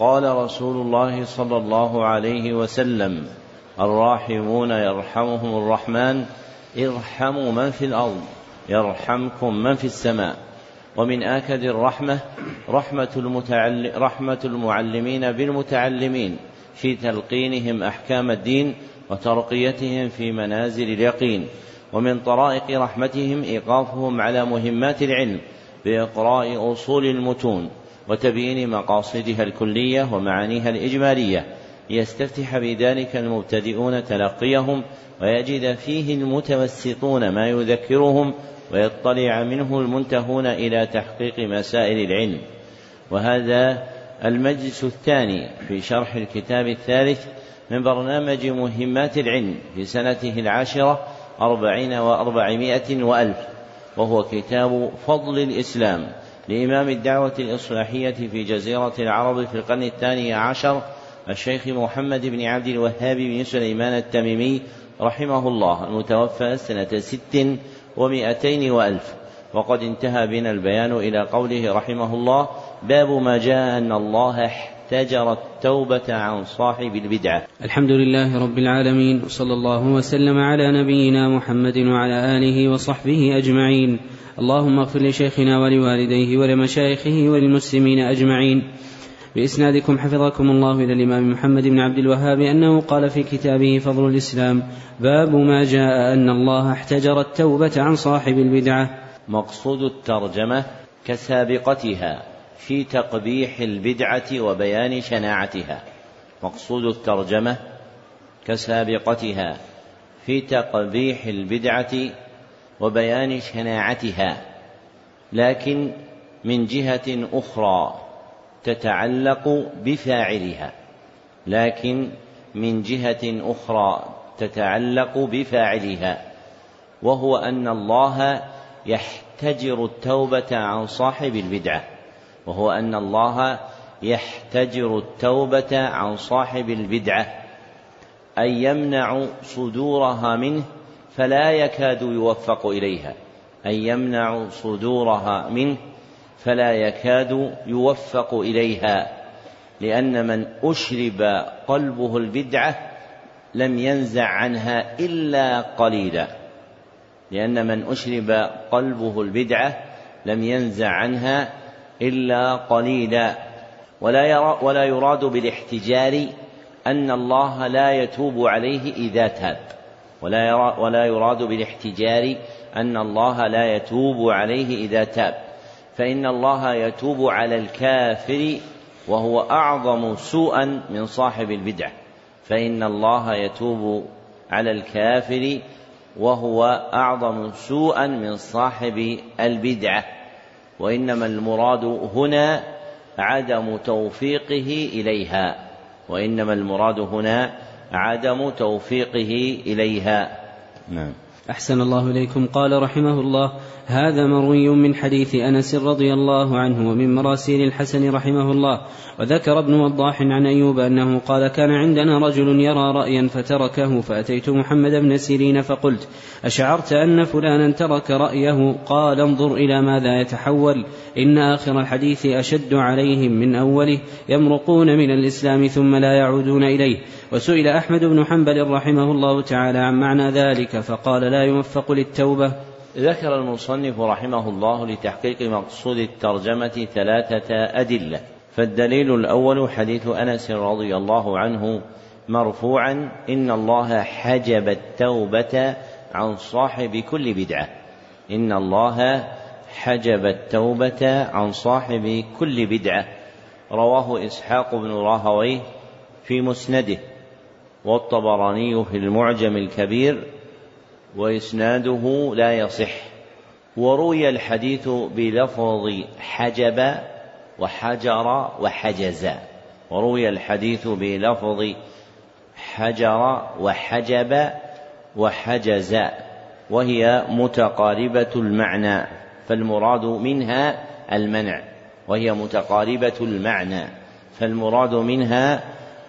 قال رسول الله صلى الله عليه وسلم الراحمون يرحمهم الرحمن ارحموا من في الأرض يرحمكم من في السماء. ومن آكد الرحمة رحمة, المتعلم رحمة المعلمين بالمتعلمين في تلقينهم أحكام الدين وترقيتهم في منازل اليقين. ومن طرائق رحمتهم إيقافهم على مهمات العلم بإقراء أصول المتون. وتبيين مقاصدها الكلية ومعانيها الإجمالية. ليستفتح بذلك المبتدئون تلقيهم ويجد فيه المتوسطون ما يذكرهم ويطلع منه المنتهون إلى تحقيق مسائل العلم. وهذا المجلس الثاني في شرح الكتاب الثالث من برنامج مهمات العلم في سنته العاشرة أربعين وأربعمائة وألف وهو كتاب فضل الإسلام. لإمام الدعوة الإصلاحية في جزيرة العرب في القرن الثاني عشر الشيخ محمد بن عبد الوهاب بن سليمان التميمي رحمه الله المتوفى سنة ست ومائتين وألف. وقد انتهى بنا البيان إلى قوله رحمه الله باب ما جاء أن الله احتجر التوبة عن صاحب البدعة الحمد لله رب العالمين وصلى الله وسلم على نبينا محمد وعلى آله وصحبه أجمعين. اللهم اغفر لشيخنا ولوالديه ولمشايخه وللمسلمين أجمعين. بإسنادكم حفظكم الله إلى الإمام محمد بن عبد الوهاب أنه قال في كتابه فضل الإسلام باب ما جاء أن الله احتجر التوبة عن صاحب البدعة. مقصود الترجمة كسابقتها في تقبيح البدعة وبيان شناعتها. مقصود الترجمة كسابقتها في تقبيح البدعة وبيان شناعتها لكن من جهة أخرى تتعلق بفاعلها لكن من جهة أخرى تتعلق بفاعلها وهو أن الله يحتجر التوبة عن صاحب البدعة وهو أن الله يحتجر التوبة عن صاحب البدعة أي يمنع صدورها منه فلا يكاد يوفق إليها أي يمنع صدورها منه فلا يكاد يوفق إليها لأن من أشرب قلبه البدعة لم ينزع عنها إلا قليلا لأن من أشرب قلبه البدعة لم ينزع عنها إلا قليلا. ولا, يرى ولا يراد بالاحتجار أن الله لا يتوب عليه إذا تاب. ولا, يرى ولا يراد بالاحتجار أن الله لا يتوب عليه إذا تاب. فإن الله يتوب على الكافر وهو أعظم سوءا من صاحب البدعة فإن الله يتوب على الكافر وهو أعظم سوءا من صاحب البدعة وإنما المراد هنا عدم توفيقه إليها. وإنما المراد هنا عدم توفيقه إليها. نعم. أحسن الله إليكم. قال رحمه الله هذا مروي من حديث أنس رضي الله عنه ومن مراسيل الحسن رحمه الله وذكر ابن وضاح عن أيوب أنه قال كان عندنا رجل يرى رأيا فتركه فأتيت محمد بن سيرين فقلت أشعرت أن فلانا ترك رأيه؟ قال انظر إلى ماذا يتحول. إن آخر الحديث أشد عليهم من أوله يمرقون من الإسلام ثم لا يعودون إليه. وسئل أحمد بن حنبل رحمه الله تعالى عن معنى ذلك فقال لا يوفق للتوبة. ذكر المصنف رحمه الله لتحقيق مقصود الترجمة ثلاثة أدلة. فالدليل الأول حديث أنس رضي الله عنه مرفوعا إن الله حجب التوبة عن صاحب كل بدعة. إن الله حجب التوبة عن صاحب كل بدعة. رواه إسحاق بن راهويه في مسنده. والطبراني في المعجم الكبير وإسناده لا يصح. وروي الحديث بلفظ حجب وحجر وحجز. وروي الحديث بلفظ حجر وحجب وحجز. وهي متقاربة المعنى فالمراد منها المنع. وهي متقاربة المعنى فالمراد منها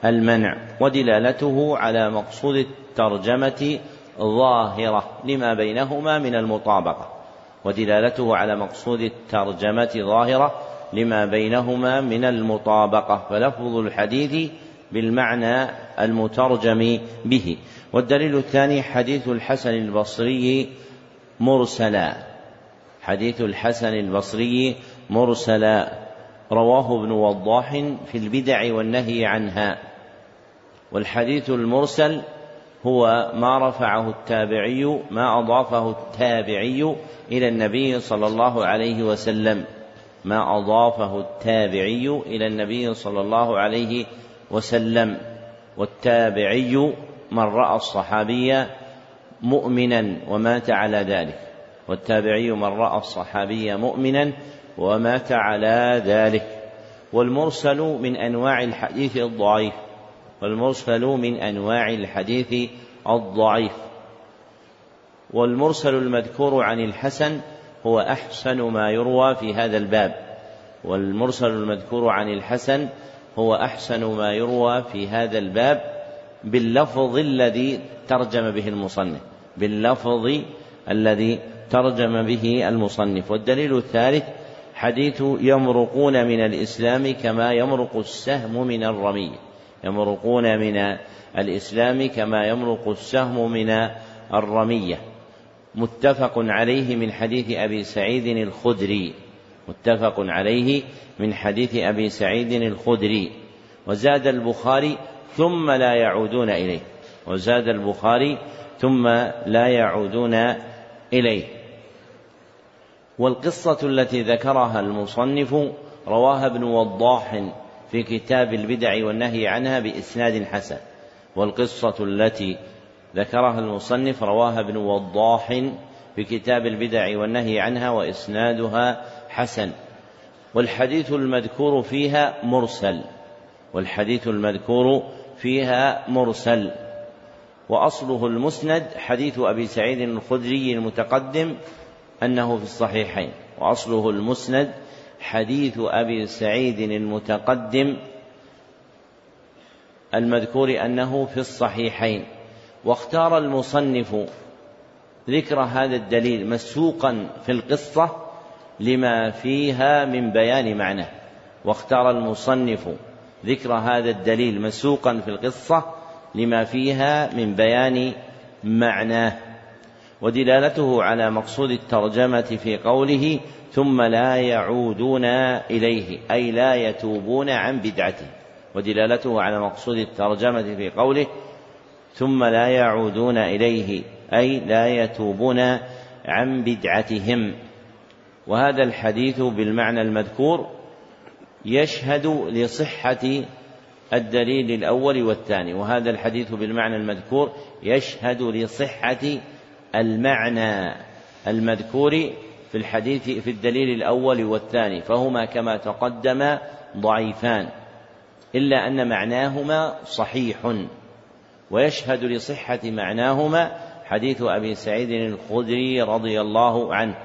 المنع. ودلالته على مقصود الترجمة ظاهرة لما بينهما من المطابقة ودلالته على مقصود الترجمة ظاهرة لما بينهما من المطابقة فلفظ الحديث بالمعنى المترجم به. والدليل الثاني حديث الحسن البصري مرسلا. حديث الحسن البصري مرسلا. رواه ابن وضاح في البدع والنهي عنها. والحديث المرسل هو ما رفعه التابعي ما أضافه التابعي إلى النبي صلى الله عليه وسلم. ما أضافه التابعي إلى النبي صلى الله عليه وسلم. والتابعي من رأى الصحابي مؤمنا ومات على ذلك. والتابعي من رأى الصحابي مؤمنا ومات على ذلك. والمرسل من أنواع الحديث الضعيف. والمرسل من أنواع الحديث الضعيف. والمرسل المذكور عن الحسن هو أحسن ما يروى في هذا الباب. والمرسل المذكور عن الحسن هو أحسن ما يروى في هذا الباب باللفظ الذي ترجم به المصنف. باللفظ الذي ترجم به المصنف. والدليل الثالث حديث يمرقون من الإسلام كما يمرق السهم من الرمي. يمرقون من الإسلام كما يمرق السهم من الرمية. متفق عليه من حديث أبي سعيد الخدري. متفق عليه من حديث أبي سعيد الخدري. وزاد البخاري ثم لا يعودون إليه. وزاد البخاري ثم لا يعودون إليه. والقصة التي ذكرها المصنف رواها ابن وضاح في كتاب البدع والنهي عنها بإسناد حسن والقصة التي ذكرها المصنف رواها ابن وضاح في كتاب البدع والنهي عنها وإسنادها حسن. والحديث المذكور فيها مرسل والحديث المذكور فيها مرسل. وأصله المسند حديث أبي سعيد الخدري المتقدم أنه في الصحيحين وأصله المسند حديث أبي سعيد المتقدم المذكور أنه في الصحيحين واختار المصنف ذكر هذا الدليل مسوقا في القصة لما فيها من بيان معناه واختار المصنف ذكر هذا الدليل مسوقا في القصة لما فيها من بيان معناه. ودلالته على مقصود الترجمة في قوله ثم لا يعودون إليه أي لا يتوبون عن بدعته. ودلالته على مقصود الترجمة في قوله ثم لا يعودون إليه أي لا يتوبون عن بدعتهم. وهذا الحديث بالمعنى المذكور يشهد لصحة الدليل الأول والثاني وهذا الحديث بالمعنى المذكور يشهد لصحة المعنى المذكور في الحديث في الدليل الأول والثاني فهما كما تقدم ضعيفان إلا أن معناهما صحيح ويشهد لصحة معناهما حديث أبي سعيد الخدري رضي الله عنه.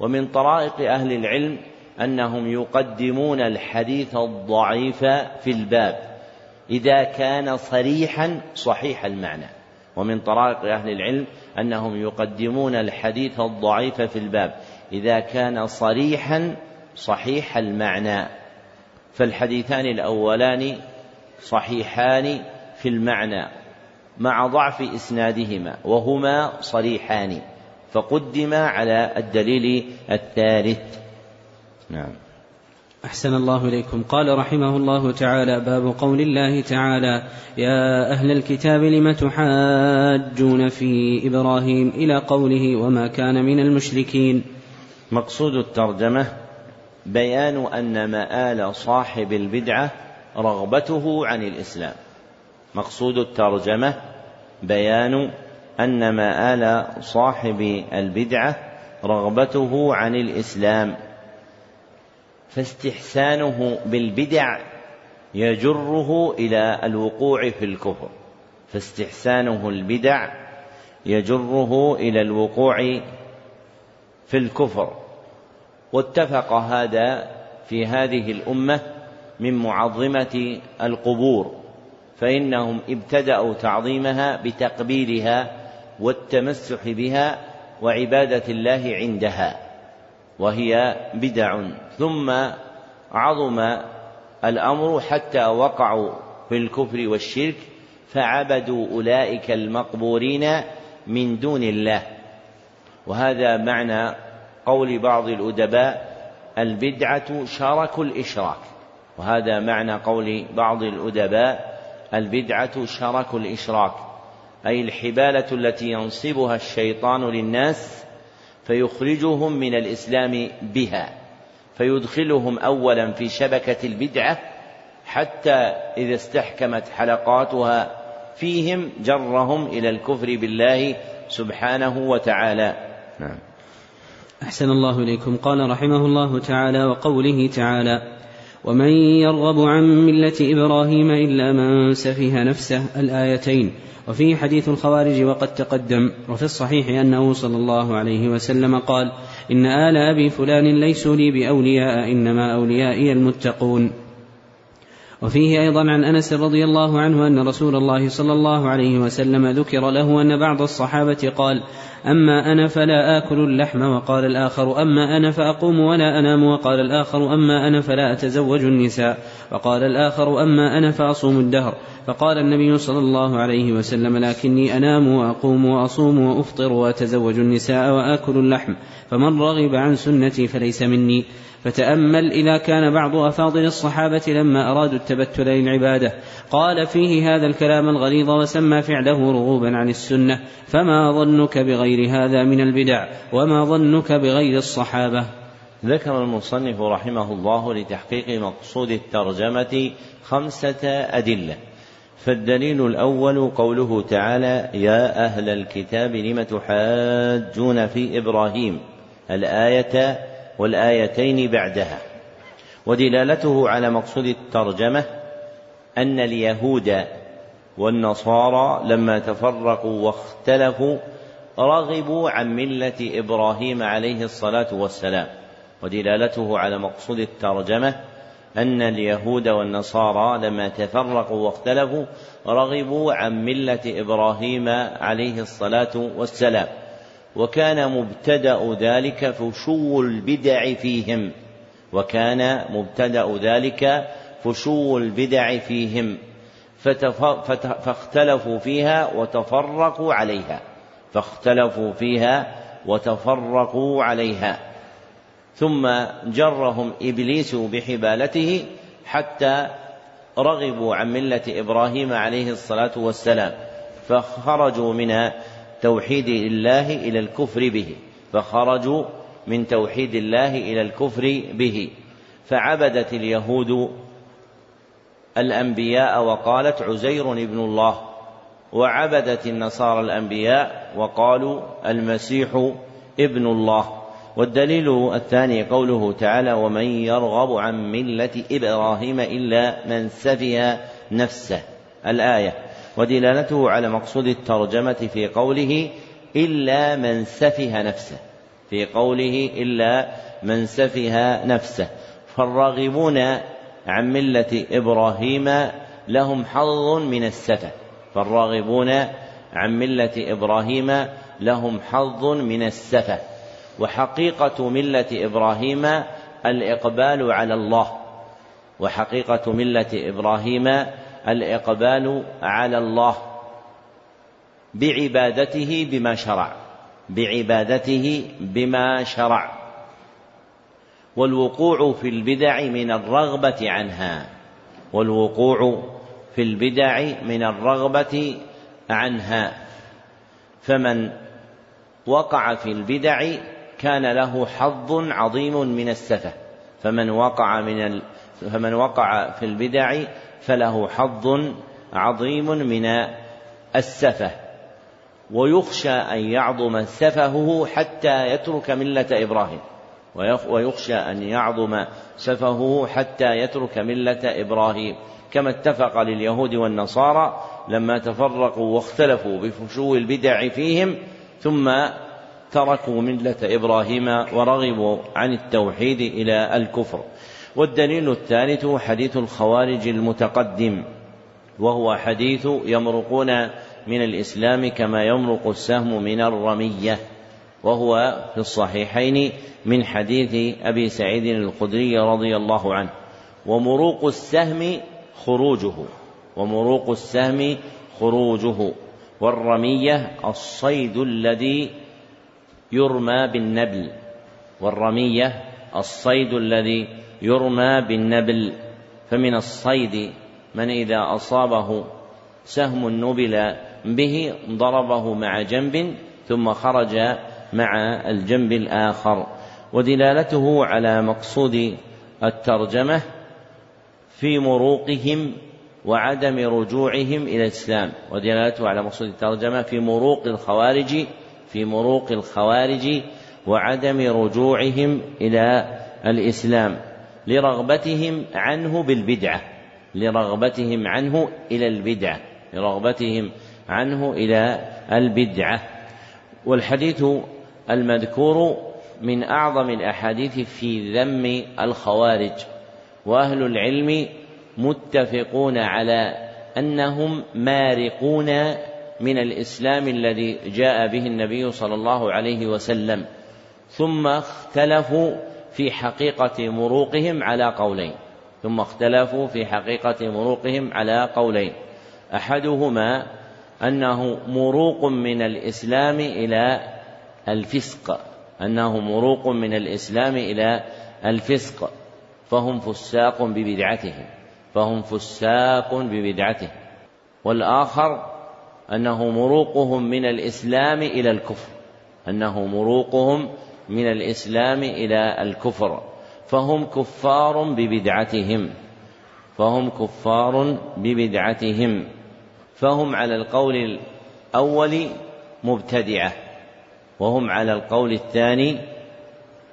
ومن طرائق أهل العلم أنهم يقدمون الحديث الضعيف في الباب إذا كان صريحا صحيح المعنى. ومن طرائق أهل العلم أنهم يقدمون الحديث الضعيف في الباب إذا كان صريحا صحيح المعنى فالحديثان الأولان صحيحان في المعنى مع ضعف إسنادهما وهما صريحان فقدما على الدليل الثالث. نعم. أحسن الله إليكم. قال رحمه الله تعالى باب قول الله تعالى يا أهل الكتاب لم تحاجون في إبراهيم إلى قوله وما كان من المشركين؟ مقصود الترجمة بيان أن مآل صاحب البدعة رغبته عن الإسلام. مقصود الترجمة بيان أن مآل صاحب البدعة رغبته عن الإسلام. فاستحسانه بالبدع يجره إلى الوقوع في الكفر. فاستحسانه البدع يجره إلى الوقوع في الكفر. واتفق هذا في هذه الأمة من معظمة القبور فإنهم ابتدأوا تعظيمها بتقبيلها والتمسح بها وعبادة الله عندها وهي بدع. ثم عظم الأمر حتى وقعوا في الكفر والشرك فعبدوا أولئك المقبورين من دون الله. وهذا معنى قول بعض الأدباء البدعة شرك الإشراك. وهذا معنى قول بعض الأدباء البدعة شرك الإشراك. أي الحبالة التي ينصبها الشيطان للناس فيخرجهم من الإسلام بها. فيدخلهم أولا في شبكة البدعة حتى إذا استحكمت حلقاتها فيهم جرهم إلى الكفر بالله سبحانه وتعالى. نعم. أحسن الله إليكم. قال رحمه الله تعالى وقوله تعالى ومن يرغب عن ملة إبراهيم إلا من سفه نفسه الآيتين وفيه حديث الخوارج وقد تقدم وفي الصحيح أنه صلى الله عليه وسلم قال إن آل أبي فلان ليسوا لي بأولياء إنما أوليائي المتقون وفيه أيضا عن أنس رضي الله عنه أن رسول الله صلى الله عليه وسلم ذكر له أن بعض الصحابة قال أما أنا فلا آكل اللحم وقال الآخر أما أنا فأقوم ولا أنام وقال الآخر أما أنا فلا أتزوج النساء وقال الآخر أما أنا فأصوم الدهر. فقال النبي صلى الله عليه وسلم لكني أنام وأقوم وأصوم وأفطر وأتزوج النساء وآكل اللحم فمن رغب عن سنتي فليس مني. فتأمل إذا كان بعض أفاضل الصحابة لما أرادوا التبتل للعبادة قال فيه هذا الكلام الغليظ وسمى فعله رغوبا عن السنة. فما ظنك بغير هذا من البدع؟ وما ظنك بغير الصحابة؟ ذكر المصنف رحمه الله لتحقيق مقصود الترجمة خمسة أدلة. فالدليل الأول قوله تعالى يا أهل الكتاب لم تحاجون في إبراهيم؟ الآية والآيتين بعدها. ودلالته على مقصود الترجمة أن اليهود والنصارى لما تفرقوا واختلفوا رغبوا عن ملة إبراهيم عليه الصلاة والسلام. ودلالته على مقصود الترجمة أن اليهود والنصارى لما تفرقوا واختلفوا رغبوا عن ملة إبراهيم عليه الصلاة والسلام. وكان مبتدأ ذلك فشو البدع فيهم. وكان مبتدأ ذلك فشو البدع فيهم. فاختلفوا فيها وتفرقوا عليها. فاختلفوا فيها وتفرقوا عليها. ثم جرهم إبليس بحبالته حتى رغبوا عن ملة إبراهيم عليه الصلاة والسلام. فخرجوا من توحيد الله إلى الكفر به فخرجوا من توحيد الله إلى الكفر به. فعبدت اليهود الأنبياء وقالت عزير ابن الله وعبدت النصارى الأنبياء وقالوا المسيح ابن الله. والدليل الثاني قوله تعالى ومن يرغب عن ملة إبراهيم إلا من سفه نفسه. الآية ودلالته على مقصود الترجمة في قوله إلا من سفه نفسه. في قوله إلا من سفه نفسه. فالراغبون عن ملة إبراهيم لهم حظ من السفه. فالراغبون عن ملة إبراهيم لهم حظ من السفه. وحقيقة ملة إبراهيم الإقبال على الله. وحقيقة ملة إبراهيم الإقبال على الله بعبادته بما شرع بعبادته بما شرع. والوقوع في البدع من الرغبة عنها والوقوع في البدع من الرغبة عنها. فمن وقع في البدع كان له حظ عظيم من السفه فمن وقع من ال... فمن وقع في البدع فله حظ عظيم من السفه ويخشى أن يعظم سفهه حتى يترك ملة إبراهيم ويخشى أن يعظم سفهه حتى يترك ملة إبراهيم. كما اتفق لليهود والنصارى لما تفرقوا واختلفوا بفشو البدع فيهم ثم تركوا ملة إبراهيم ورغبوا عن التوحيد إلى الكفر. والدليل الثالث حديث الخوارج المتقدم وهو حديث يمرقون من الإسلام كما يمرق السهم من الرمية وهو في الصحيحين من حديث أبي سعيد الخدري رضي الله عنه ومروق السهم خروجه ومروق السهم خروجه والرمية الصيد الذي يرمى بالنبل والرمية الصيد الذي يرمى بالنبل فمن الصيد من إذا أصابه سهم نبل به ضربه مع جنب ثم خرج مع الجنب الآخر. ودلالته على مقصود الترجمة في مروقهم وعدم رجوعهم إلى الإسلام. ودلالته على مقصود الترجمة في مروق الخوارج في مروق الخوارج وعدم رجوعهم إلى الإسلام. لرغبتهم عنه بالبدعة لرغبتهم عنه إلى البدعة لرغبتهم عنه إلى البدعة. والحديث المذكور من أعظم الأحاديث في ذم الخوارج وأهل العلم متفقون على أنهم مارقون من الإسلام الذي جاء به النبي صلى الله عليه وسلم ثم اختلفوا في حقيقة مروقهم على قولين ثم اختلفوا في حقيقة مروقهم على قولين. أحدهما أنه مروق من الإسلام إلى الفسق أنه مروق من الإسلام إلى الفسق فهم فساق ببدعتهم فهم فساق ببدعتهم. والآخر أنه مروقهم من الإسلام إلى الكفر أنه مروقهم من الإسلام إلى الكفر فهم كفار ببدعتهم فهم كفار ببدعتهم فهم على القول الأول مبتدعة وهم على القول الثاني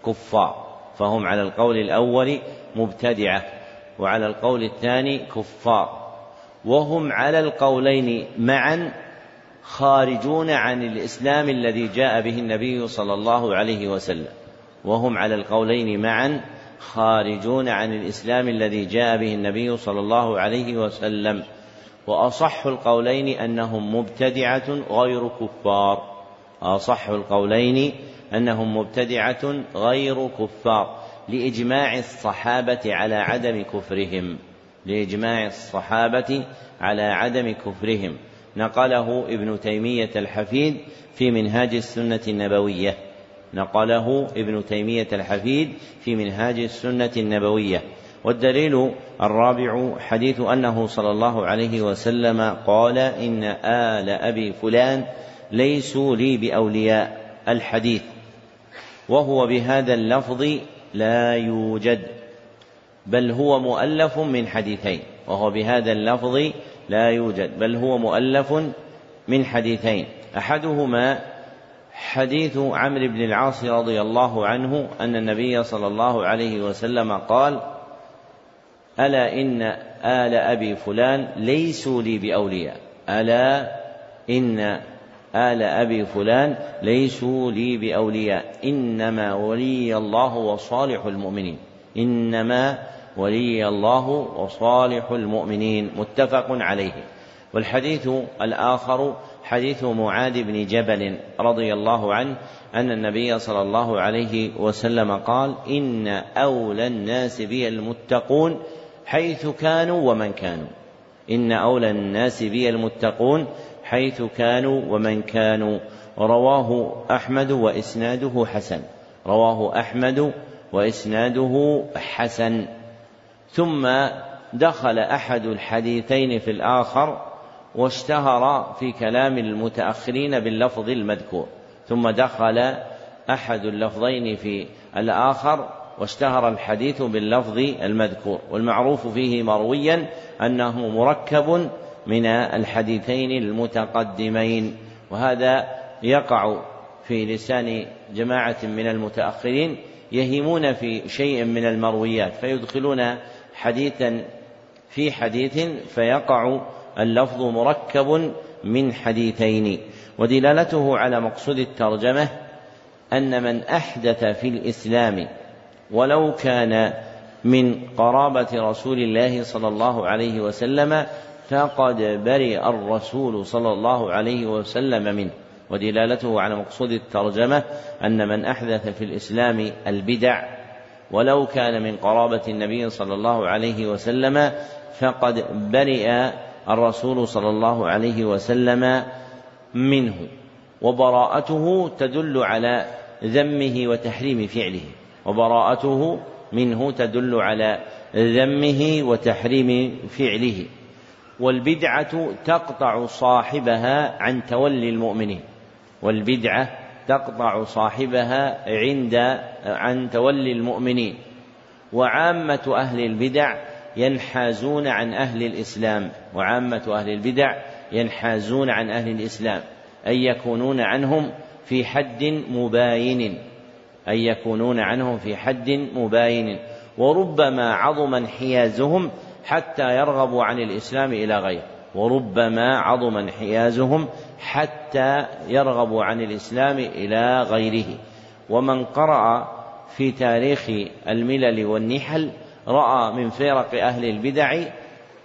كفار فهم على القول الأول مبتدعة وعلى القول الثاني كفار وهم على القولين معا خارجون عن الإسلام الذي جاء به النبي صلى الله عليه وسلم. وهم على القولين معا خارجون عن الإسلام الذي جاء به النبي صلى الله عليه وسلم. وأصح القولين أنهم مبتدعة غير كفار. أصح القولين أنهم مبتدعة غير كفار لإجماع الصحابة على عدم كفرهم. لإجماع الصحابة على عدم كفرهم. نقله ابن تيمية الحفيد في منهاج السنة النبوية. نقله ابن تيمية الحفيد في منهاج السنة النبوية. والدليل الرابع حديث أنه صلى الله عليه وسلم قال إن آل أبي فلان ليسوا لي بأولياء. الحديث. وهو بهذا اللفظ لا يوجد بل هو مؤلف من حديثين وهو بهذا اللفظ لا يوجد بل هو مؤلف من حديثين. أحدهما حديث عمرو بن العاص رضي الله عنه أن النبي صلى الله عليه وسلم قال ألا إن آل أبي فلان ليسوا لي بأولياء؟ ألا إن آل أبي فلان ليسوا لي بأولياء؟ إنما ولي الله وصالح المؤمنين. إنما ولي الله وصالح المؤمنين متفق عليه. والحديث الآخر حديث معاذ بن جبل رضي الله عنه أن النبي صلى الله عليه وسلم قال إن أولى الناس بي المتقون حيث كانوا ومن كانوا. إن أولى الناس بي المتقون حيث كانوا ومن كانوا. رواه أحمد وإسناده حسن. رواه أحمد وإسناده حسن. ثم دخل أحد الحديثين في الآخر واشتهر في كلام المتأخرين باللفظ المذكور ثم دخل أحد اللفظين في الآخر واشتهر الحديث باللفظ المذكور والمعروف فيه مرويا أنه مركب من الحديثين المتقدمين وهذا يقع في لسان جماعة من المتأخرين يهيمون في شيء من المرويات فيدخلون حديثا في حديث فيقع اللفظ مركب من حديثين ودلالته على مقصود الترجمة أن من أحدث في الإسلام ولو كان من قرابة رسول الله صلى الله عليه وسلم فقد برئ الرسول صلى الله عليه وسلم منه. ودلالته على مقصود الترجمة أن من أحدث في الإسلام البدع ولو كان من قرابة النبي صلى الله عليه وسلم فقد برئ الرسول صلى الله عليه وسلم منه وبراءته تدل على ذمه وتحريم فعله وبراءته منه تدل على ذمه وتحريم فعله والبدعة تقطع صاحبها عن تولي المؤمنين والبدعة تقطع صاحبها عند عن تولي المؤمنين. وعامة أهل البدع ينحازون عن أهل الإسلام. وعامة أهل البدع ينحازون عن أهل الإسلام. أي يكونون عنهم في حد مباين. أن يكونون عنهم في حد مباين. وربما عظم انحيازهم حتى يرغبوا عن الإسلام إلى غيره وربما عظم انحيازهم حتى يرغبوا عن الإسلام إلى غيره. ومن قرأ في تاريخ الملل والنحل رأى من فرق أهل البدع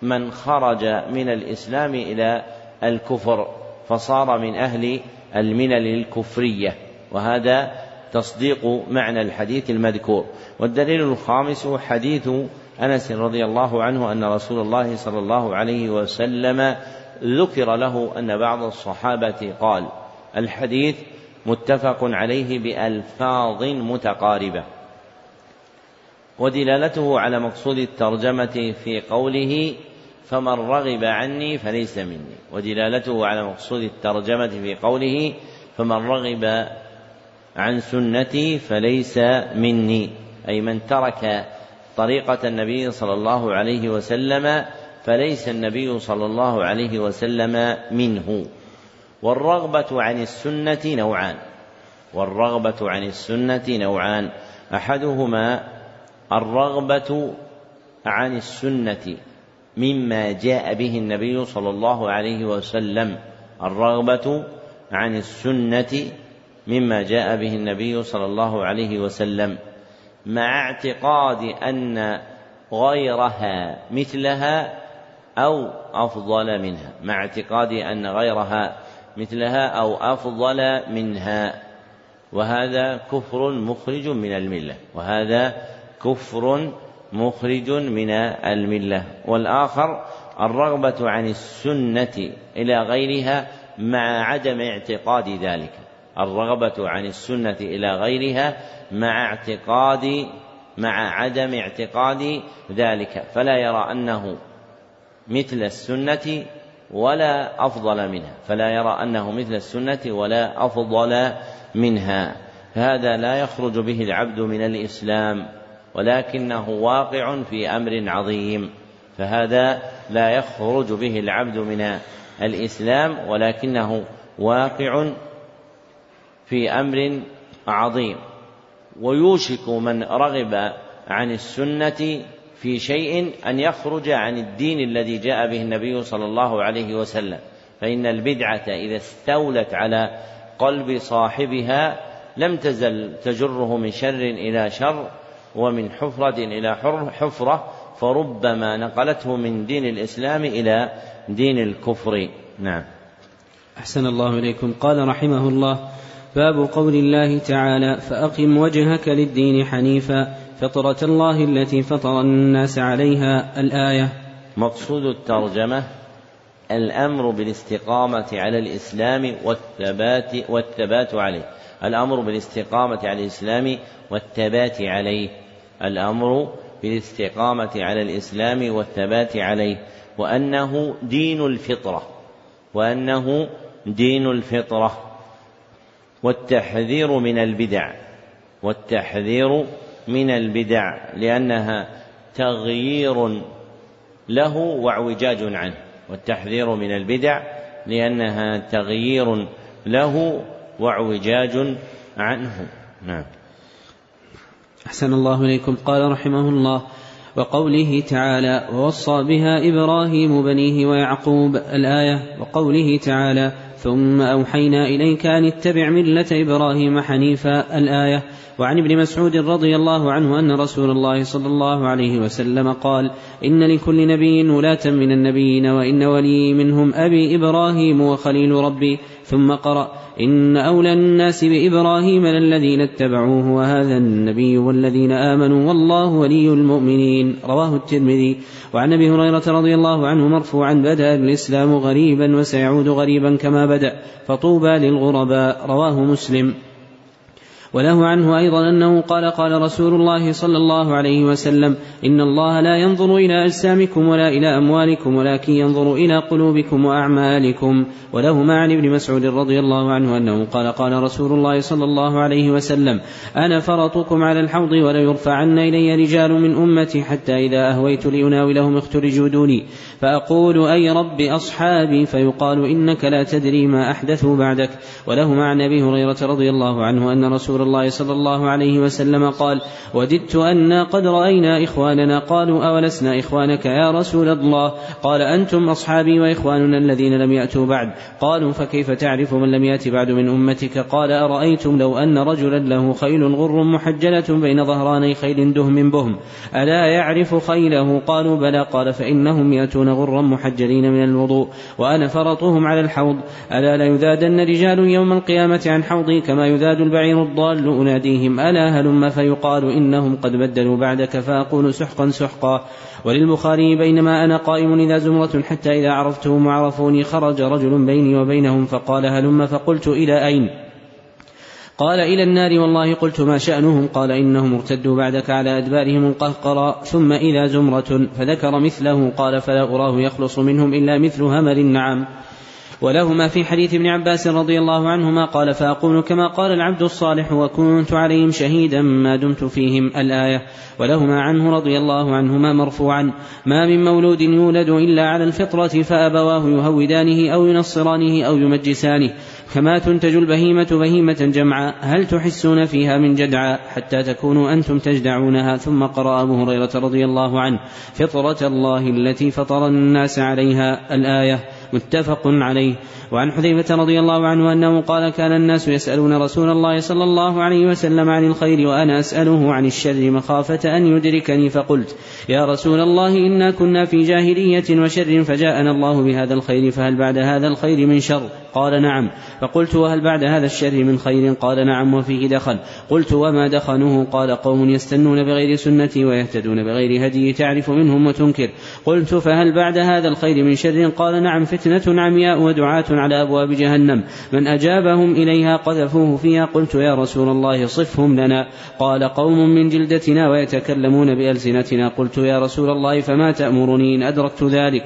من خرج من الإسلام إلى الكفر فصار من أهل الملل الكفرية. وهذا تصديق معنى الحديث المذكور. والدليل الخامس حديث أنس رضي الله عنه أن رسول الله صلى الله عليه وسلم ذكر له أن بعض الصحابة قال الحديث متفق عليه بألفاظ متقاربة. ودلالته على مقصود الترجمة في قوله فمن رغب عني فليس مني. ودلالته على مقصود الترجمة في قوله فمن رغب عن سنتي فليس مني. أي من ترك طريقة النبي صلى الله عليه وسلم فليس النبي صلى الله عليه وسلم منه. والرغبة عن السنة نوعان. والرغبة عن السنة نوعان. أحدهما الرغبة عن السنة مما جاء به النبي صلى الله عليه وسلم. الرغبة عن السنة مما جاء به النبي صلى الله عليه وسلم. مع اعتقاد أن غيرها مثلها أو أفضل منها مع اعتقاد أن غيرها مثلها أو أفضل منها. وهذا كفر مخرج من الملة وهذا كفر مخرج من الملة. والآخر الرغبة عن السنة إلى غيرها مع عدم اعتقاد ذلك. الرغبة عن السنة إلى غيرها مع اعتقاد مع عدم اعتقاد ذلك. فلا يرى أنه مثل السنة ولا أفضل منها فلا يرى أنه مثل السنة ولا أفضل منها. هذا لا يخرج به العبد من الإسلام ولكنه واقع في أمر عظيم فهذا لا يخرج به العبد من الإسلام ولكنه واقع في أمر عظيم. ويوشك من رغب عن السنة في شيء أن يخرج عن الدين الذي جاء به النبي صلى الله عليه وسلم. فإن البدعة إذا استولت على قلب صاحبها لم تزل تجره من شر إلى شر ومن حفرة إلى حفرة فربما نقلته من دين الإسلام إلى دين الكفر. نعم. أحسن الله إليكم. قال رحمه الله باب قول الله تعالى فأقم وجهك للدين حنيفا. فطرة الله التي فطر الناس عليها الآية. مقصود الترجمة الأمر بالاستقامة على الإسلام والثبات والثبات عليه. الأمر بالاستقامة على الإسلام والثبات عليه. الأمر بالاستقامة على الإسلام والثبات عليه. وأنه دين الفطرة. وأنه دين الفطرة. والتحذير من البدع. والتحذير من البدع لأنها تغيير له واعوجاج عنه والتحذير من البدع لأنها تغيير له واعوجاج عنه. نعم. أحسن الله إليكم. قال رحمه الله وقوله تعالى ووصى بها إبراهيم بنيه ويعقوب الآية. وقوله تعالى ثم أوحينا إليك أن اتبع ملة إبراهيم حنيفا الآية. وعن ابن مسعود رضي الله عنه أن رسول الله صلى الله عليه وسلم قال إن لكل نبي ولاة من النبيين وإن ولي منهم أبي إبراهيم وخليل ربي. ثم قرأ إن أولى الناس بإبراهيم للذين اتبعوه وهذا النبي والذين آمنوا والله ولي المؤمنين. رواه الترمذي. وعن أبي هريرة رضي الله عنه مرفوعا بدأ الإسلام غريبا وسيعود غريبا كما بدأ فطوبى للغرباء. رواه مسلم. وله عنه أيضا أنه قال قال رسول الله صلى الله عليه وسلم إن الله لا ينظر إلى أجسامكم ولا إلى أموالكم ولكن ينظر إلى قلوبكم وأعمالكم. ولهما عن ابن مسعود رضي الله عنه أنه قال قال رسول الله صلى الله عليه وسلم أنا فرطكم على الحوض ولا يرفعن إلي رجال من أمتي حتى إذا أهويت لأناولهم اخترجوا دوني. فأقول أي رب أصحابي فيقال إنك لا تدري ما أحدثوا بعدك. وله عن أبي هريرة رضي الله عنه أن رسول الله صلى الله عليه وسلم قال وددت أنا قد رأينا إخواننا قالوا أولسنا إخوانك يا رسول الله؟ قال أنتم أصحابي وإخواننا الذين لم يأتوا بعد. قالوا فكيف تعرف من لم يأت بعد من أمتك؟ قال أرأيتم لو أن رجلا له خيل غر محجلة بين ظهراني خيل دهم بهم؟ ألا يعرف خيله؟ قالوا بلى. قال فإنهم يأتون غرا محجلين من الوضوء وأنا فرطهم على الحوض. ألا ليذادن رجال يوم القيامة عن حوضي كما يذاد البعير الضال أناديهم. ألا هلم فيقال إنهم قد بدلوا بعدك فأقول سحقا سحقا. وللبخاري بينما أنا قائم إذا زمرة حتى إذا عرفتهم وعرفوني خرج رجل بيني وبينهم فقال هلم فقلت إلى أين؟ قال إلى النار والله قلت ما شأنهم قال إنهم ارتدوا بعدك على أدبارهم القهقرى ثم إذا زمرة فذكر مثله قال فلا أراه يخلص منهم إلا مثل همر النعم ولهما في حديث ابن عباس رضي الله عنهما قال فأقول كما قال العبد الصالح وكنت عليهم شهيدا ما دمت فيهم الآية ولهما عنه رضي الله عنهما مرفوعا ما من مولود يولد إلا على الفطرة فأبواه يهودانه أو ينصرانه أو يمجسانه كما تنتج البهيمة بهيمة جمعا هل تحسون فيها من جدعا حتى تكونوا أنتم تجدعونها؟ ثم قرأ أبو هريرة رضي الله عنه فطرة الله التي فطر الناس عليها الآية متفق عليه. وعن حذيفة رضي الله عنه أنه قال كان الناس يسألون رسول الله صلى الله عليه وسلم عن الخير وأنا أسأله عن الشر مخافة أن يدركني فقلت يا رسول الله إنا كنا في جاهلية وشر فجاءنا الله بهذا الخير فهل بعد هذا الخير من شر؟ قال نعم. فقلت وهل بعد هذا الشر من خير؟ قال نعم وفيه دخل. قلت وما دخنه؟ قال قوم يستنون بغير سنتي ويهتدون بغير هدي تعرف منهم وتنكر. قلت فهل بعد هذا الخير من شر؟ قال نعم فتنة عمياء ودعاة على أبواب جهنم. من أجابهم إليها قذفوه فيها قلت يا رسول الله صفهم لنا. قال قوم من جلدتنا ويتكلمون بألسنتنا. قلت يا رسول الله فما تأمرني إن أدركت ذلك؟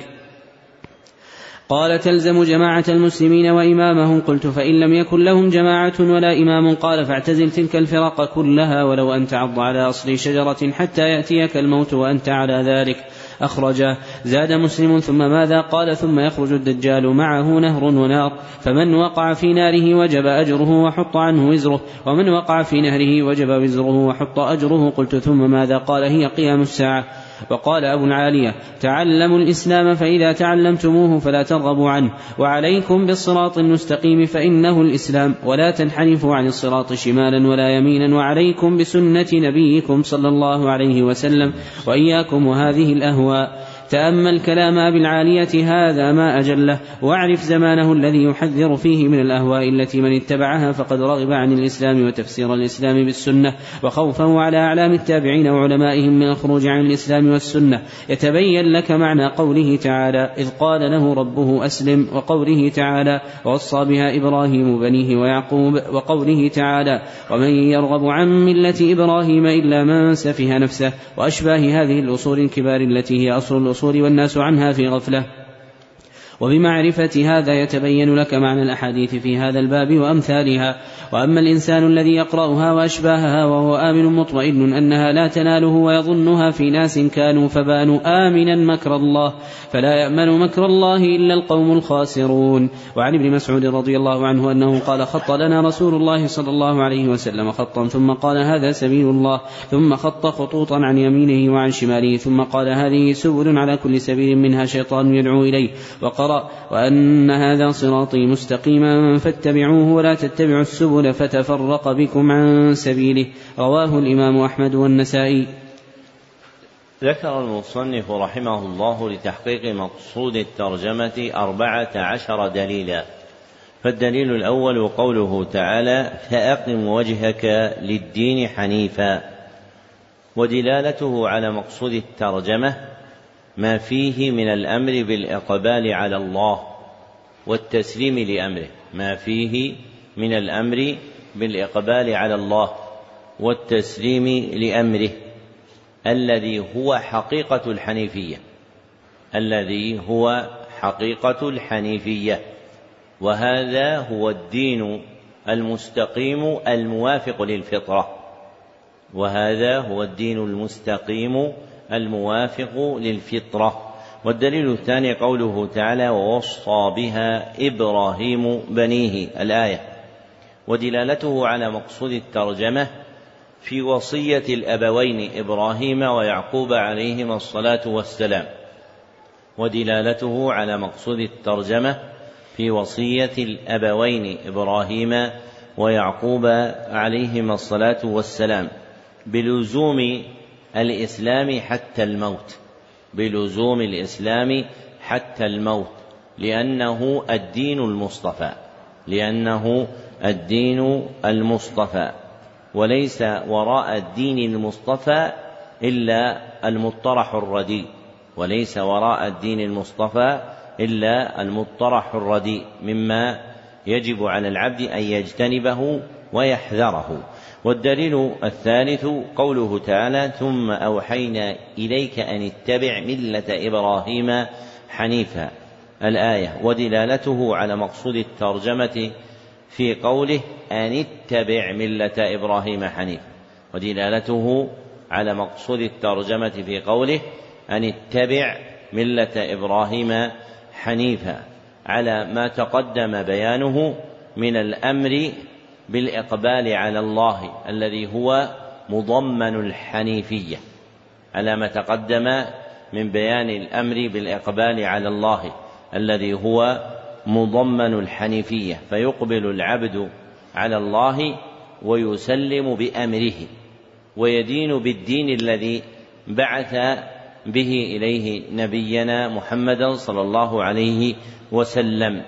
قال تلزم جماعة المسلمين وإمامهم. قلت فإن لم يكن لهم جماعة ولا إمام قال فاعتزل تلك الفرق كلها ولو أن تعض على أصل شجرة حتى يأتيك الموت وأنت على ذلك. أخرجه. زاد مسلم ثم ماذا قال؟ ثم يخرج الدجال معه نهر ونار فمن وقع في ناره وجب أجره وحط عنه وزره ومن وقع في نهره وجب وزره وحط أجره. قلت ثم ماذا قال؟ هي قيام الساعة. وقال أبو العالية تعلموا الإسلام فإذا تعلمتموه فلا ترغبوا عنه وعليكم بالصراط المستقيم فإنه الإسلام ولا تنحرفوا عن الصراط شمالا ولا يمينا وعليكم بسنة نبيكم صلى الله عليه وسلم وإياكم وهذه الأهواء. تأمل كلام أبي العالية هذا ما أجله. واعرف زمانه الذي يحذر فيه من الأهواء التي من اتبعها فقد رغب عن الإسلام وتفسير الإسلام بالسنة. وخوفه على أعلام التابعين وعلمائهم من الخروج عن الإسلام والسنة. يتبين لك معنى قوله تعالى إذ قال له ربه أسلم وقوله تعالى ووصى بها إبراهيم بنيه ويعقوب وقوله تعالى ومن يرغب عن ملة إبراهيم إلا من سفه نفسه. وأشباه هذه الأصول الكبار التي هي أصل الأصول والناس عنها في غفلة. وبمعرفة هذا يتبين لك معنى الأحاديث في هذا الباب وأمثالها. وأما الإنسان الذي يقرأها وأشباهها وهو آمن مطمئن أنها لا تناله ويظنها في ناس كانوا فبانوا آمنا مكر الله فلا يأمن مكر الله إلا القوم الخاسرون. وعن ابن مسعود رضي الله عنه أنه قال خط لنا رسول الله صلى الله عليه وسلم خطا ثم قال هذا سبيل الله ثم خط خطوطا عن يمينه وعن شماله ثم قال هذه سبل على كل سبيل منها شيطان يدعو إليه وقرأ وأن هذا صراطي مستقيما فاتبعوه ولا تتبعوا السبل فتفرق بكم عن سبيله. رواه الإمام أحمد والنسائي. ذكر المصنف رحمه الله لتحقيق مقصود الترجمة أربعة عشر دليلا. فالدليل الأول قوله تعالى فأقم وجهك للدين حنيفا ودلالته على مقصود الترجمة ما فيه من الأمر بالإقبال على الله والتسليم لأمره ما فيه من الأمر بالإقبال على الله والتسليم لأمره الذي هو حقيقة الحنيفية الذي هو حقيقة الحنيفية وهذا هو الدين المستقيم الموافق للفطرة وهذا هو الدين المستقيم الموافق للفطرة. والدليل الثاني قوله تعالى ووصى بها إبراهيم بنيه الآية. ودلالته على مقصود الترجمة في وصية الأبوين إبراهيم ويعقوب عليهما الصلاة والسلام ودلالته على مقصود الترجمة في وصية الأبوين إبراهيم ويعقوب عليهما الصلاة والسلام بلزوم الإسلام حتى الموت بلزوم الإسلام حتى الموت لأنه الدين المصطفى لأنه الدين المصطفى وليس وراء الدين المصطفى إلا المطرح الرديء وليس وراء الدين المصطفى إلا المطرح الرديء مما يجب على العبد أن يجتنبه ويحذره. والدليل الثالث قوله تعالى ثم أوحينا إليك أن اتبع ملة إبراهيم حنيفا. الآية ودلالته على مقصود الترجمة في قوله أن اتبع ملة إبراهيم حنيفا ودلالته على مقصود الترجمة في قوله أن اتبع ملة إبراهيم حنيفا على ما تقدم بيانه من الأمر بالإقبال على الله الذي هو مضمن الحنيفية على ما تقدم من بيان الأمر بالإقبال على الله الذي هو مضمن الحنيفية فيقبل العبد على الله ويسلم بأمره ويدين بالدين الذي بعث به إليه نبينا محمدا صلى الله عليه وسلم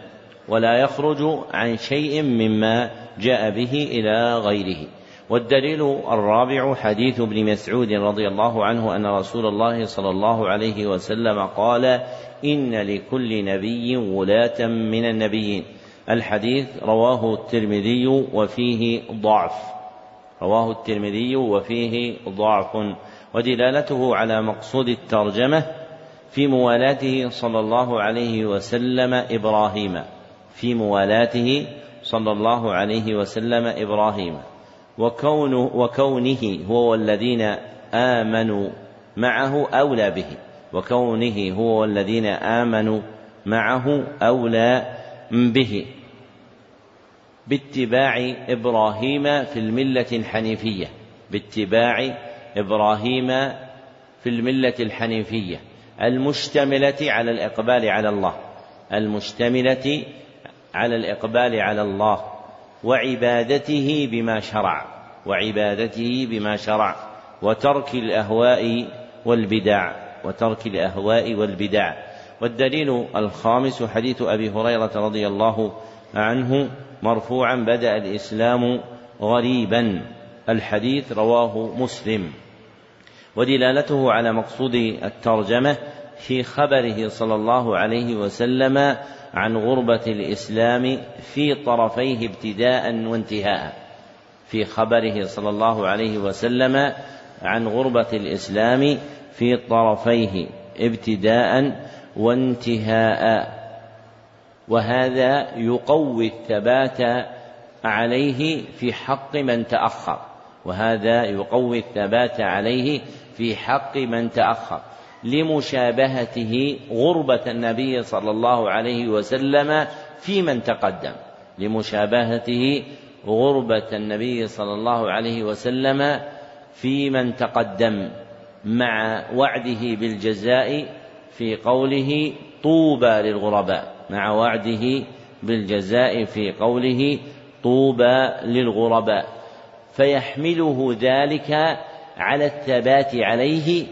ولا يخرج عن شيء مما جاء به إلى غيره. والدليل الرابع حديث ابن مسعود رضي الله عنه أن رسول الله صلى الله عليه وسلم قال إن لكل نبي ولاة من النبيين. الحديث رواه الترمذي وفيه ضعف. رواه الترمذي وفيه ضعف. ودلالته على مقصود الترجمة في موالاته صلى الله عليه وسلم إبراهيم. في موالاته صلى الله عليه وسلم إبراهيم. وكونه, وكونه هو والذين آمنوا معه أولى به. وكونه هو والذين آمنوا معه أولى به. باتباع إبراهيم في الملة الحنيفية. باتباع إبراهيم في الملة الحنيفية. المشتملة على الإقبال على الله. المشتملة على الإقبال على الله. وعبادته بما شرع وعبادته بما شرع وترك الأهواء والبدع وترك الأهواء والبدع. والدليل الخامس حديث أبي هريرة رضي الله عنه مرفوعا بدأ الإسلام غريبا. الحديث رواه مسلم. ودلالته على مقصود الترجمة في خبره صلى الله عليه وسلم عن غربة الإسلام في طرفيه ابتداء وانتهاء. في خبره صلى الله عليه وسلم عن غربة الإسلام في طرفيه ابتداء وانتهاء. وهذا يقوي الثبات عليه في حق من تأخر. وهذا يقوي الثبات عليه في حق من تأخر. لمشابهته غربة النبي صلى الله عليه وسلم في من تقدم. لمشابهته غربة النبي صلى الله عليه وسلم في من تقدم مع وعده بالجزاء في قوله طوبى للغرباء مع وعده بالجزاء في قوله طوبى للغرباء. فيحمله ذلك على الثبات عليه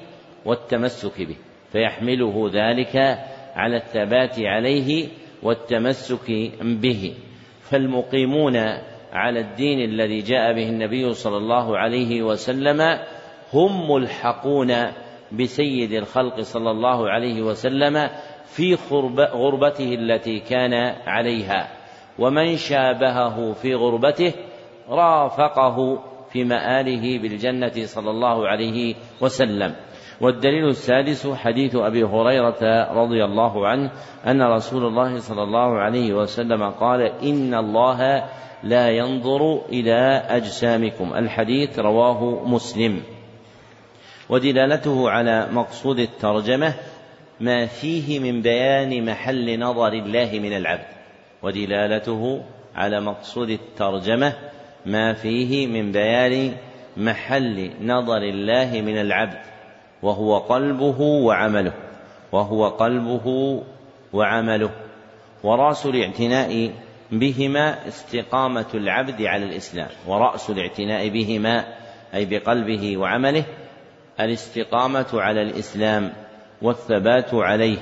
والتمسك به فيحمله ذلك على الثبات عليه والتمسك به. فالمقيمون على الدين الذي جاء به النبي صلى الله عليه وسلم هم ملحقون بسيد الخلق صلى الله عليه وسلم في غربته التي كان عليها. ومن شابهه في غربته رافقه في مآله بالجنة صلى الله عليه وسلم. والدليل السادس حديث أبي هريرة رضي الله عنه أن رسول الله صلى الله عليه وسلم قال إن الله لا ينظر إلى أجسامكم. الحديث رواه مسلم. ودلالته على مقصود الترجمة ما فيه من بيان محل نظر الله من العبد. ودلالته على مقصود الترجمة ما فيه من بيان محل نظر الله من العبد. وهو قلبه وعمله وهو قلبه وعمله. ورأس الاعتناء بهما استقامة العبد على الإسلام. ورأس الاعتناء بهما أي بقلبه وعمله الاستقامة على الإسلام والثبات عليه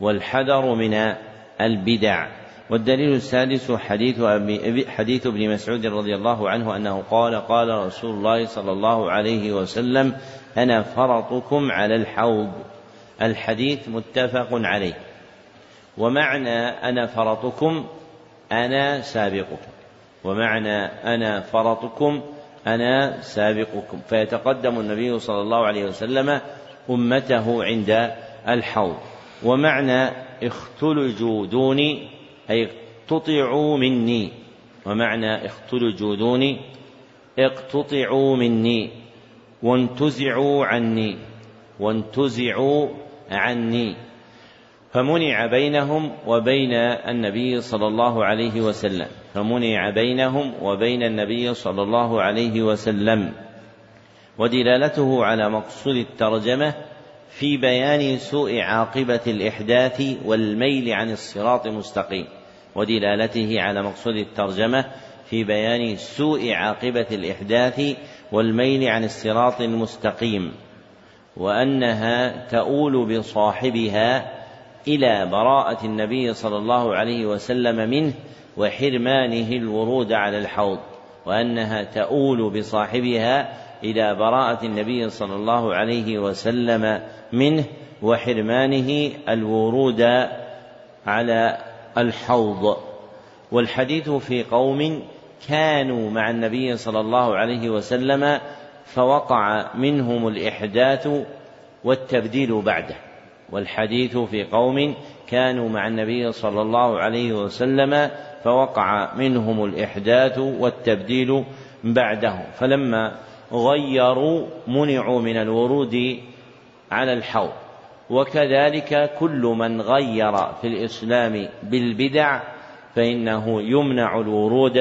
والحذر من البدع. والدليل السادس حديث أبي حديث ابن مسعود رضي الله عنه أنه قال قال رسول الله صلى الله عليه وسلم أنا فرطكم على الحوض. الحديث متفق عليه. ومعنى أنا فرطكم أنا سابقكم. ومعنى أنا فرطكم أنا سابقكم. فيتقدم النبي صلى الله عليه وسلم أمته عند الحوض. ومعنى اختلجوا دوني أي اقتطعوا مني. ومعنى اختلجوا دوني. اقتطعوا مني. وانتزعوا عني. وانتزعوا عني. فمنع بينهم وبين النبي صلى الله عليه وسلم. فمنع بينهم وبين النبي صلى الله عليه وسلم. ودلالته على مقصود الترجمة في بيان سوء عاقبة الإحداث والميل عن الصراط المستقيم. ودلالته على مقصود الترجمة في بيان سوء عاقبة الإحداث والميل عن الصراط المستقيم وأنها تؤول بصاحبها إلى براءة النبي صلى الله عليه وسلم منه وحرمانه الورود على الحوض وأنها تؤول بصاحبها إلى براءة النبي صلى الله عليه وسلم منه وحرمانه الورود على الحوض. والحديث في قوم كانوا مع النبي صلى الله عليه وسلم فوقع منهم الإحداث والتبديل بعده. والحديث في قوم كانوا مع النبي صلى الله عليه وسلم فوقع منهم الإحداث والتبديل بعده. فلما غيروا منعوا من الورود على الحوض. وكذلك كل من غير في الإسلام بالبدع فإنه يمنع الورود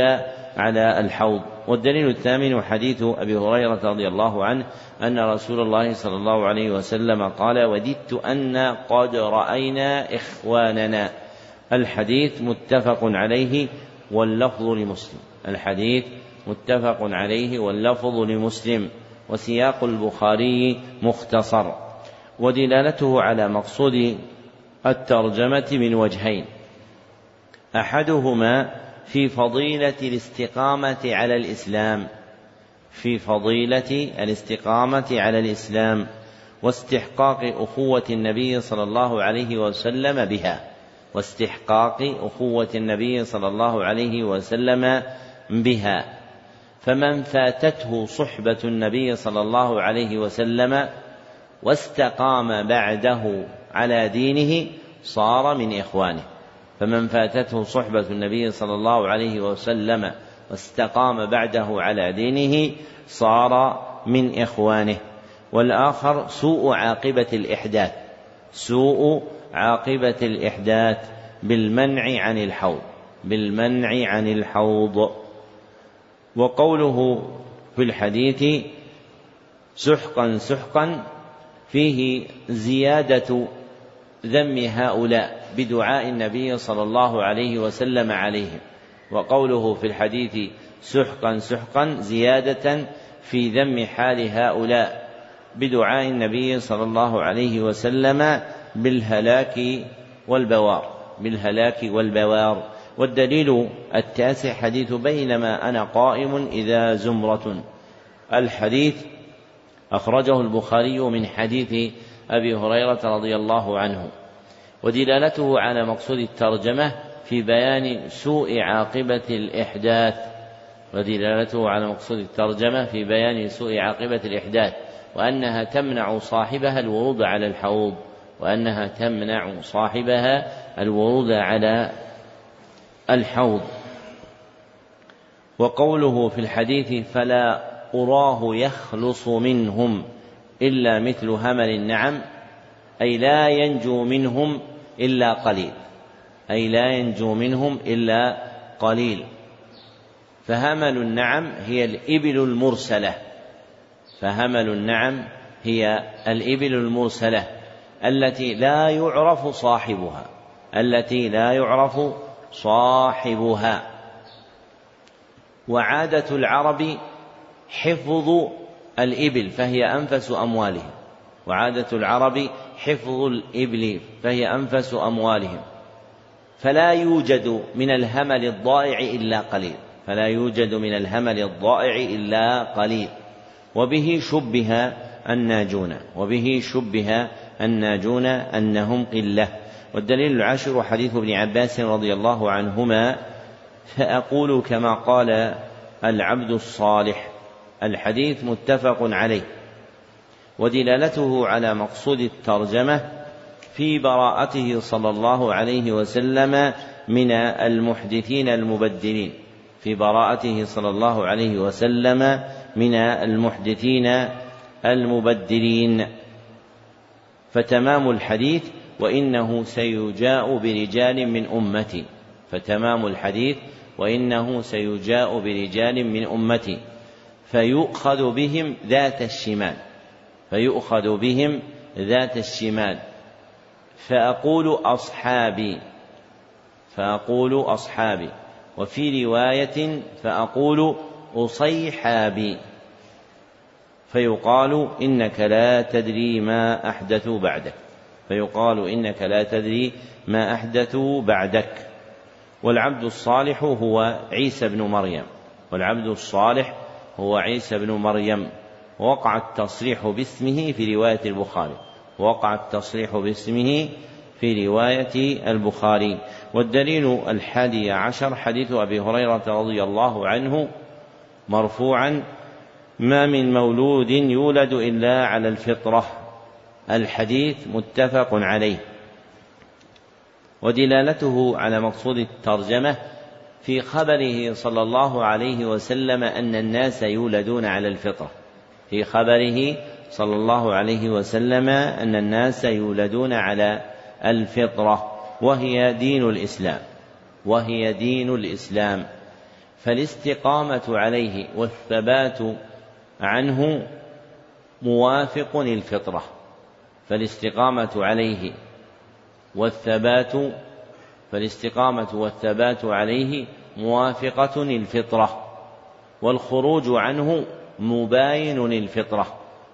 على الحوض. والدليل الثامن حديث أبي هريرة رضي الله عنه أن رسول الله صلى الله عليه وسلم قال وددت أن قد رأينا إخواننا. الحديث متفق عليه واللفظ لمسلم. الحديث متفق عليه واللفظ لمسلم. وسياق البخاري مختصر. ودلالته على مقصود الترجمة من وجهين. أحدهما في فضيلة الاستقامة على الإسلام في فضيلة الاستقامة على الإسلام واستحقاق أخوة النبي صلى الله عليه وسلم بها واستحقاق أخوة النبي صلى الله عليه وسلم بها. فمن فاتته صحبة النبي صلى الله عليه وسلم واستقام بعده على دينه صار من إخوانه. فمن فاتته صحبة النبي صلى الله عليه وسلم واستقام بعده على دينه صار من إخوانه. والآخر سوء عاقبة الإحداث سوء عاقبة الإحداث بالمنع عن الحوض بالمنع عن الحوض. وقوله في الحديث سحقا سحقا فيه زيادة ذم هؤلاء بدعاء النبي صلى الله عليه وسلم عليهم. وقوله في الحديث سحقا سحقا زيادة في ذم حال هؤلاء بدعاء النبي صلى الله عليه وسلم بالهلاك والبوار بالهلاك والبوار. والدليل التاسع حديث بينما أنا قائم إذا زمرة. الحديث أخرجه البخاري من حديث أبي هريرة رضي الله عنه. ودلالته على مقصود الترجمة في بيان سوء عاقبة الإحداث. ودلالته على مقصود الترجمة في بيان سوء عاقبة الإحداث. وأنها تمنع صاحبها الورود على الحوض. وأنها تمنع صاحبها الورود على الحوض. وقوله في الحديث فلا أراه يخلص منهم إلا مثل همل النعم أي لا ينجو منهم إلا قليل. أي لا ينجو منهم إلا قليل. فهمل النعم هي الإبل المرسلة. فهمل النعم هي الإبل المرسلة التي لا يعرف صاحبها التي لا يعرف صاحبها. وعادة العرب حفظ الإبل فهي أنفس أموالهم. وعادة العرب حفظ الإبل فهي أنفس أموالهم. فلا يوجد من الهمل الضائع إلا قليل. فلا يوجد من الهمل الضائع إلا قليل. وبه شبه الناجون. وبه شبه الناجون أنهم قلة. والدليل العاشر حديث ابن عباس رضي الله عنهما. فأقول كما قال العبد الصالح. الحديث متفق عليه ودلالته على مقصود الترجمة في براءته صلى الله عليه وسلم من المحدثين المبدلين في براءته صلى الله عليه وسلم من المحدثين المبدلين. فتمام الحديث وإنه سيجاء برجال من أمتي فتمام الحديث وإنه سيجاء برجال من أمتي. فيؤخذ بهم ذات الشمال. فيؤخذ بهم ذات الشمال. فأقول أصحابي. فأقول أصحابي. وفي رواية فأقول أصيحابي. فيقال إنك لا تدري ما أحدثوا بعدك. فيقال إنك لا تدري ما أحدثوا بعدك. والعبد الصالح هو عيسى بن مريم. والعبد الصالح هو عيسى بن مريم. وقع التصريح باسمه في رواية البخاري. وقع التصريح باسمه في رواية البخاري. والدليل الحادي عشر حديث أبي هريرة رضي الله عنه مرفوعا ما من مولود يولد إلا على الفطرة الحديث متفق عليه. ودلالته على مقصود الترجمة في خبره صلى الله عليه وسلم أن الناس يولدون على الفطرة. في خبره صلى الله عليه وسلم أن الناس يولدون على الفطرة وهي دين الإسلام وهي دين الإسلام. فالاستقامة عليه والثبات عنه موافق الفطرة فالاستقامة عليه والثبات فالاستقامة والثبات عليه موافقة الفطرة والخروج عنه مباين الفطرة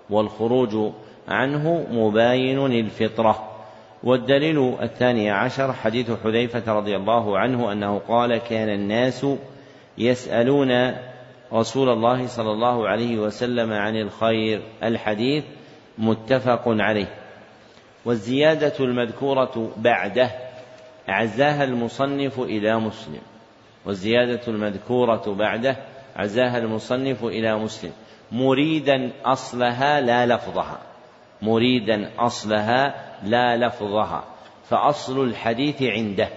والخروج عنه مباين الفطرة والدليل الثاني عشر حديث حذيفة رضي الله عنه أنه قال كان الناس يسألون رسول الله صلى الله عليه وسلم عن الخير. الحديث متفق عليه. والزيادة المذكورة بعده عزاها المصنف إلى مسلم والزيادة المذكورة بعده عزاها المصنف إلى مسلم. مريدا أصلها لا لفظها مريدا أصلها لا لفظها فأصل الحديث عنده.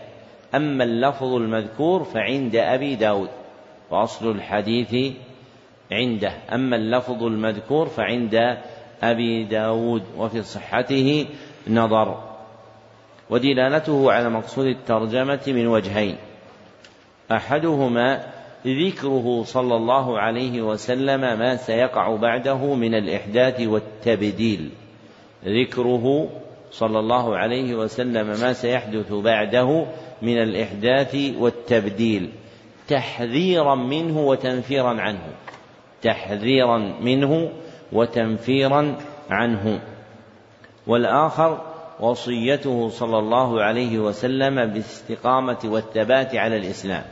أما اللفظ المذكور فعند أبي داود وأصل الحديث عنده. أما اللفظ المذكور فعند أبي داود وفي صحته نظر. ودلالته على مقصود الترجمة من وجهين. أحدهما ذكره صلى الله عليه وسلم ما سيقع بعده من الإحداث والتبديل. ذكره صلى الله عليه وسلم ما سيحدث بعده من الإحداث والتبديل. تحذيرا منه وتنفيرا عنه. تحذيرا منه وتنفيرا عنه. والآخر وصيته صلى الله عليه وسلم بالاستقامة والثبات على الإسلام.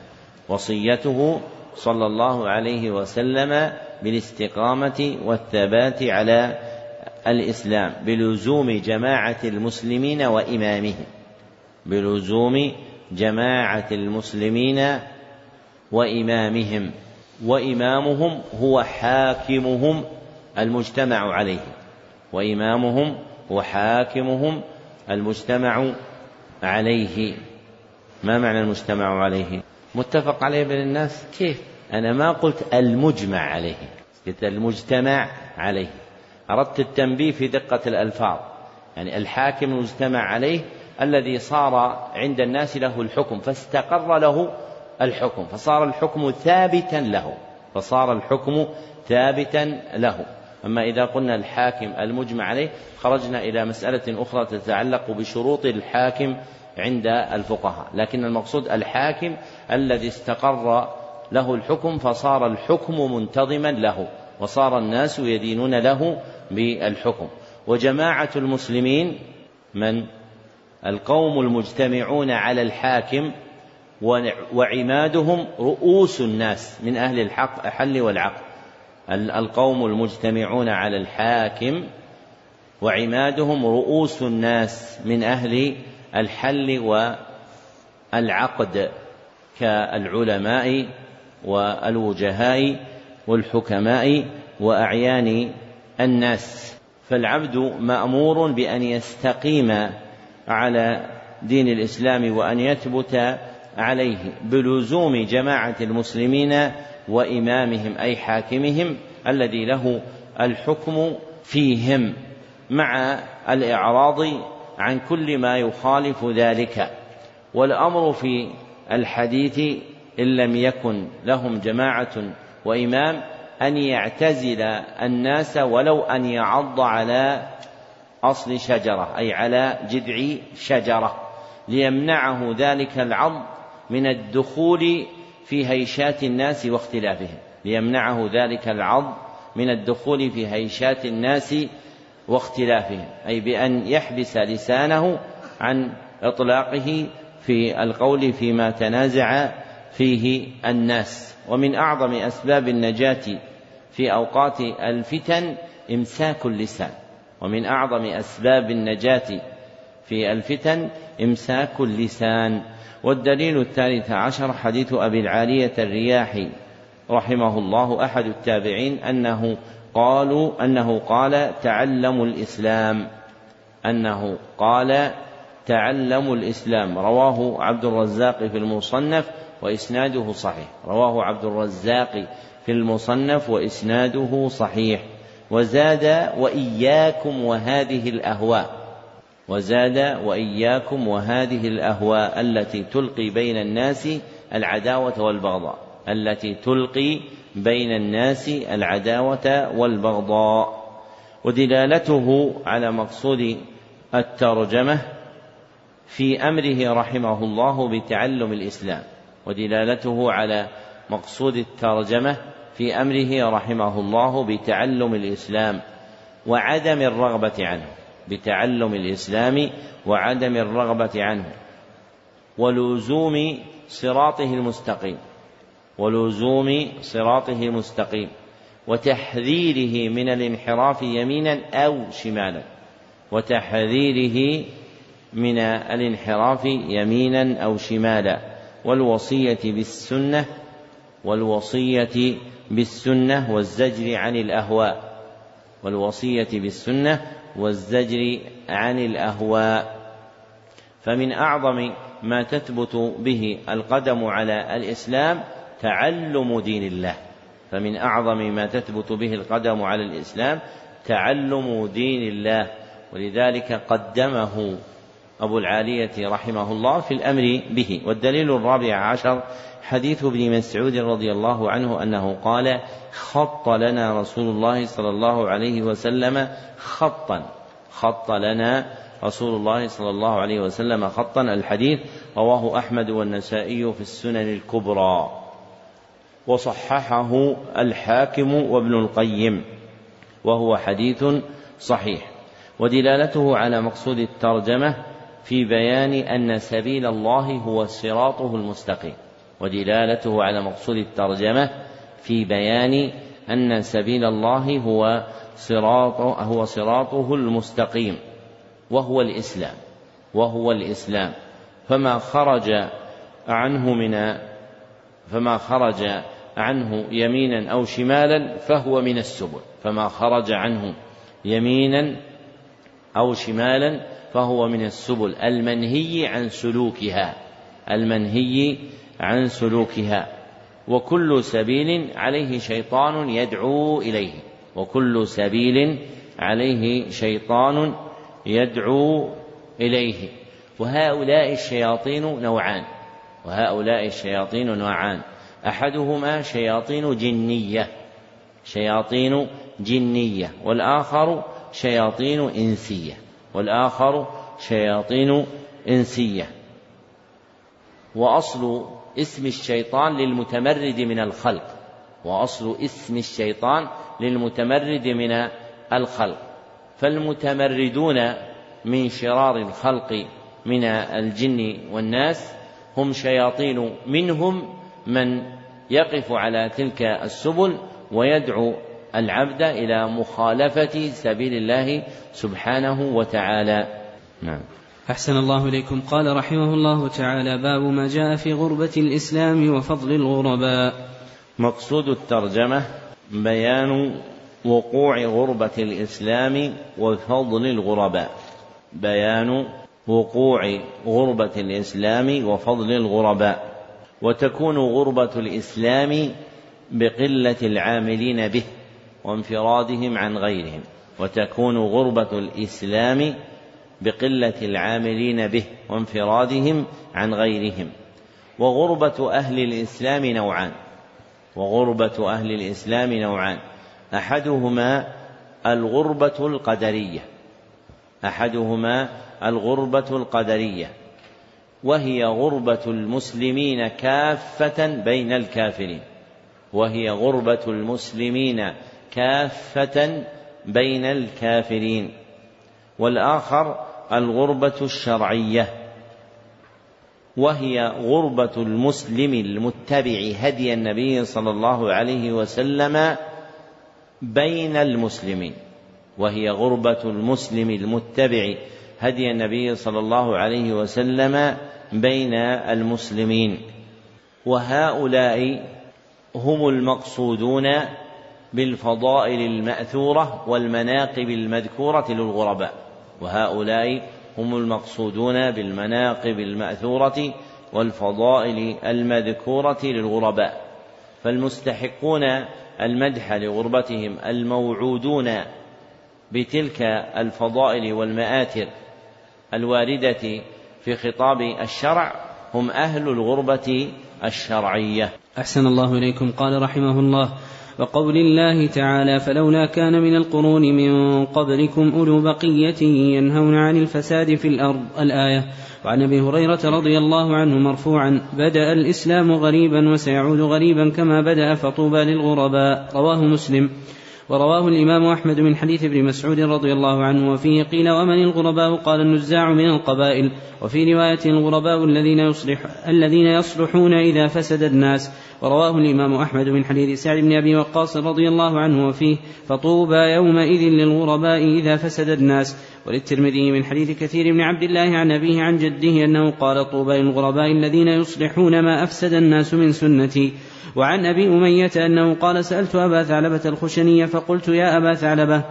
وصيته صلى الله عليه وسلم بالاستقامة والثبات على الإسلام بلزوم جماعة المسلمين وإمامهم. بلزوم جماعة المسلمين وإمامهم. وإمامهم هو حاكمهم المجتمع عليه. وإمامهم هو حاكمهم المجتمع عليه. ما معنى المجتمع عليه؟ متفق عليه بين الناس؟ كيف؟ أنا ما قلت المجمع عليه قلت المجتمع عليه. أردت التنبيه في دقة الألفاظ. يعني الحاكم المجتمع عليه الذي صار عند الناس له الحكم فاستقر له الحكم فصار الحكم ثابتا له فصار الحكم ثابتا له. أما إذا قلنا الحاكم المجمع عليه خرجنا إلى مسألة أخرى تتعلق بشروط الحاكم عند الفقهاء. لكن المقصود الحاكم الذي استقر له الحكم فصار الحكم منتظما له وصار الناس يدينون له بالحكم. وجماعة المسلمين من؟ القوم المجتمعون على الحاكم وعمادهم رؤوس الناس من أهل الحق الحل والعقل. القوم المجتمعون على الحاكم وعمادهم رؤوس الناس من أهل الحل والعقد كالعلماء والوجهاء والحكماء وأعيان الناس. فالعبد مأمور بأن يستقيم على دين الإسلام وأن يثبت عليه. بلزوم جماعة المسلمين وإمامهم أي حاكمهم الذي له الحكم فيهم مع الإعراض عن كل ما يخالف ذلك. والأمر في الحديث إن لم يكن لهم جماعة وإمام أن يعتزل الناس ولو أن يعض على أصل شجرة أي على جذع شجرة ليمنعه ذلك العض من الدخول في هيشات الناس واختلافهم ليمنعه ذلك العض من الدخول في هيشات الناس واختلافهم أي بأن يحبس لسانه عن إطلاقه في القول فيما تنازع فيه الناس. ومن أعظم أسباب النجاة في أوقات الفتن إمساك اللسان. ومن أعظم أسباب النجاة في الفتن إمساك اللسان. والدليل الثالث عشر حديث أبي العالية الرياحي رحمه الله أحد التابعين أنه قالوا أنه قال تعلموا الإسلام أنه قال تعلموا الإسلام. رواه عبد الرزاق في المصنف وإسناده صحيح. رواه عبد الرزاق في المصنف وإسناده صحيح. وزاد وإياكم وهذه الأهواء. وزاد وإياكم وهذه الأهواء التي تلقي بين الناس العداوة والبغضاء التي تلقي بين الناس العداوة والبغضاء. ودلالته على مقصود الترجمة في أمره رحمه الله بتعلم الإسلام ودلالته على مقصود الترجمة في أمره رحمه الله بتعلم الإسلام وعدم الرغبة عنه. بتعلم الإسلام وعدم الرغبة عنه ولزوم صراطه المستقيم ولزوم صراطه المستقيم وتحذيره من الانحراف يمينا أو شمالا وتحذيره من الانحراف يمينا أو شمالا والوصية بالسنة والوصية بالسنة والزجر عن الأهواء والوصية بالسنة والزجر عن الأهواء. فمن أعظم ما تثبت به القدم على الإسلام تعلم دين الله. فمن أعظم ما تثبت به القدم على الإسلام تعلم دين الله. ولذلك قدمه أبو العالية رحمه الله في الأمر به. والدليل الرابع عشر حديث ابن مسعود رضي الله عنه أنه قال خط لنا رسول الله صلى الله عليه وسلم خطا. خط لنا رسول الله صلى الله عليه وسلم خطا. الحديث رواه أحمد والنسائي في السنن الكبرى. وصححه الحاكم وابن القيم وهو حديث صحيح. ودلالته على مقصود الترجمة في بيان أن سبيل الله هو صراطه المستقيم ودلالته على مقصود الترجمة في بيان أن سبيل الله هو صراط هو صراطه المستقيم وهو الإسلام وهو الإسلام. فما خرج عنه من فما خرج عنه يمينا أو شمالا فهو من السبل. فما خرج عنه يمينا أو شمالا فهو من السبل المنهي عن سلوكها المنهي عن سلوكها. وكل سبيل عليه شيطان يدعو إليه وكل سبيل عليه شيطان يدعو إليه. وهؤلاء الشياطين نوعان وهؤلاء الشياطين نوعان. أحدهما شياطين جنية شياطين جنية والآخر شياطين إنسية. والآخر شياطين إنسية. وأصل اسم الشيطان للمتمرد من الخلق. وأصل اسم الشيطان للمتمرد من الخلق. فالمتمردون من شرار الخلق من الجن والناس هم شياطين منهم من يقف على تلك السبل ويدعو العبد إلى مخالفة سبيل الله سبحانه وتعالى. نعم. أحسن الله إليكم. قال رحمه الله تعالى باب ما جاء في غربة الإسلام وفضل الغرباء. مقصود الترجمة بيان وقوع غربة الإسلام وفضل الغرباء. بيان وقوع غربة الإسلام وفضل الغرباء. وتكون غربة الإسلام بقلة العاملين به. وانفرادهم عن غيرهم وتكون غربة الإسلام بقلة العاملين به وانفرادهم عن غيرهم. وغربة أهل الإسلام نوعان وغربة أهل الإسلام نوعان. أحدهما الغربة القدرية أحدهما الغربة القدرية وهي غربة المسلمين كافة بين الكافرين وهي غربة المسلمين كافة بين الكافرين. والآخر الغربة الشرعية. وهي غربة المسلم المتبع هدي النبي صلى الله عليه وسلم بين المسلمين. وهي غربة المسلم المتبع هدي النبي صلى الله عليه وسلم بين المسلمين. وهؤلاء هم المقصودون بالفضائل المأثورة والمناقب المذكورة للغرباء وهؤلاء هم المقصودون بالمناقب المأثورة والفضائل المذكورة للغرباء فالمستحقون المدح لغربتهم الموعودون بتلك الفضائل والمآثر الواردة في خطاب الشرع هم أهل الغربة الشرعية. أحسن الله إليكم. قال رحمه الله وقول الله تعالى فلولا كان من القرون من قبلكم أولو بقية ينهون عن الفساد في الأرض. الآية. وعن أبي هريرة رضي الله عنه مرفوعا بدأ الإسلام غريبا وسيعود غريبا كما بدأ فطوبى للغرباء. رواه مسلم. ورواه الإمام أحمد من حديث ابن مسعود رضي الله عنه وفيه قيل ومن الغرباء؟ قال النزاع من القبائل. وفي رواية الغرباء الذين يصلح الذين يصلحون إذا فسد الناس. ورواه الإمام أحمد من حديث سعد بن أبي وقاص رضي الله عنه وفيه فطوبى يومئذ للغرباء إذا فسد الناس. وللترمذي من حديث كثير بن عبد الله عن أبيه عن جده أنه قال طوبى للغرباء الذين يصلحون ما أفسد الناس من سنتي. وعن أبي أمية أنه قال سألت أبا ثعلبة الخشني فقلت يا أبا ثعلبة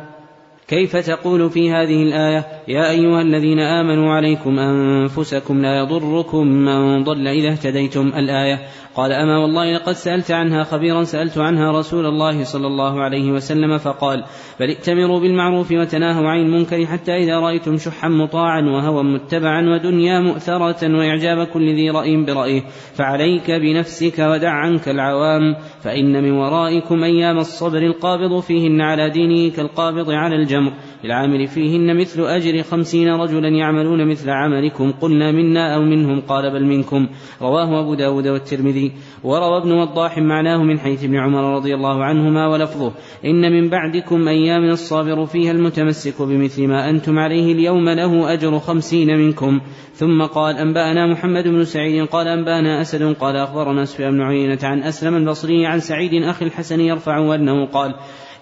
كيف تقول في هذه الآية يا أيها الذين آمنوا عليكم أنفسكم لا يضركم من ضل إذا اهتديتم؟ الآية قال أما والله لقد سألت عنها خبيرا سألت عنها رسول الله صلى الله عليه وسلم فقال بل ائتمروا بالمعروف وتناهوا عن المنكر حتى إذا رأيتم شحا مطاعا وهوى متبعا ودنيا مؤثرة وإعجاب كل ذي رأي برأيه فعليك بنفسك ودع عنك العوام فإن من ورائكم أيام الصبر القابض فيهن على دينه كالقابض على الجمر للعامل فيهن مثل أجر خمسين رجلا يعملون مثل عملكم قلنا منا أو منهم قال بل منكم. رواه أبو داود والترمذي. وروى ابن وضاح معناه من حيث ابن عمر رضي الله عنهما ولفظه. إن من بعدكم أيام الصابر فيها المتمسك بمثل ما أنتم عليه اليوم له أجر خمسين منكم. ثم قال أنبأنا محمد بن سعيد قال أنبأنا أسد قال أخبرنا سفيان بن عيينة عن أسلم البصري عن سعيد أخي الحسن يرفع أنه قال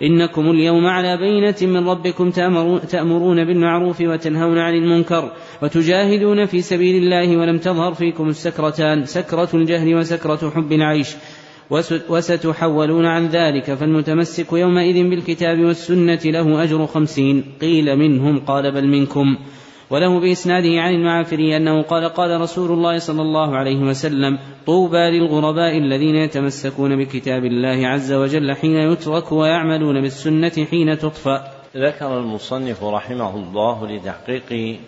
إنكم اليوم على بينة من ربكم تأمرون بالمعروف وتنهون عن المنكر وتجاهدون في سبيل الله ولم تظهر فيكم السكرتان سكرة الجهل وسكرة حب العيش. وستحولون عن ذلك فالمتمسك يومئذ بالكتاب والسنة له أجر خمسين. قيل منهم قال بل منكم. وله بإسناده عن المعافري أنه قال قال رسول الله صلى الله عليه وسلم طوبى للغرباء الذين يتمسكون بكتاب الله عز وجل حين يترك ويعملون بالسنة حين تطفأ. ذكر المصنف رحمه الله لتحقيق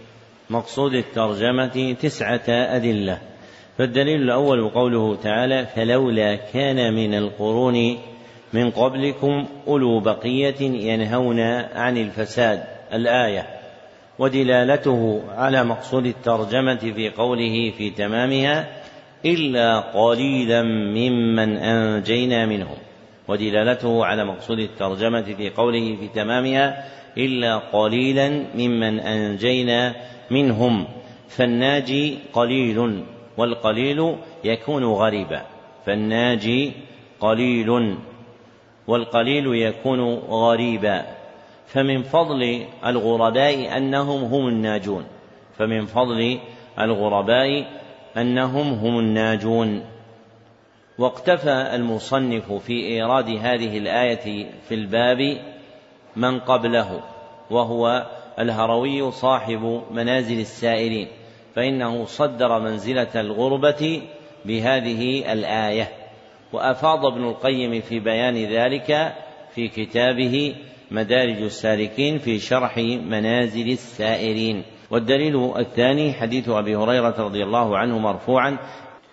مقصود الترجمة تسعة أدلة فالدليل الأول قوله تعالى فلولا كان من القرون من قبلكم أولو بقية ينهون عن الفساد. الآية ودلالته على مقصود الترجمة في قوله في تمامها إلا قليلا ممن أنجينا منهم. ودلالته على مقصود الترجمة في قوله في تمامها إلا قليلا ممن أنجينا منهم. فالناجي قليل والقليل يكون غريبا. فالناجي قليل والقليل يكون غريبا. فمن فضل الغرباء أنهم هم الناجون. فمن فضل الغرباء أنهم هم الناجون. واقتفى المصنف في إيراد هذه الآية في الباب من قبله وهو الهروي صاحب منازل السائرين فإنه صدر منزلة الغربة بهذه الآية. وأفاض ابن القيم في بيان ذلك في كتابه مدارج السالكين في شرح منازل السائرين. والدليل الثاني حديث أبي هريرة رضي الله عنه مرفوعا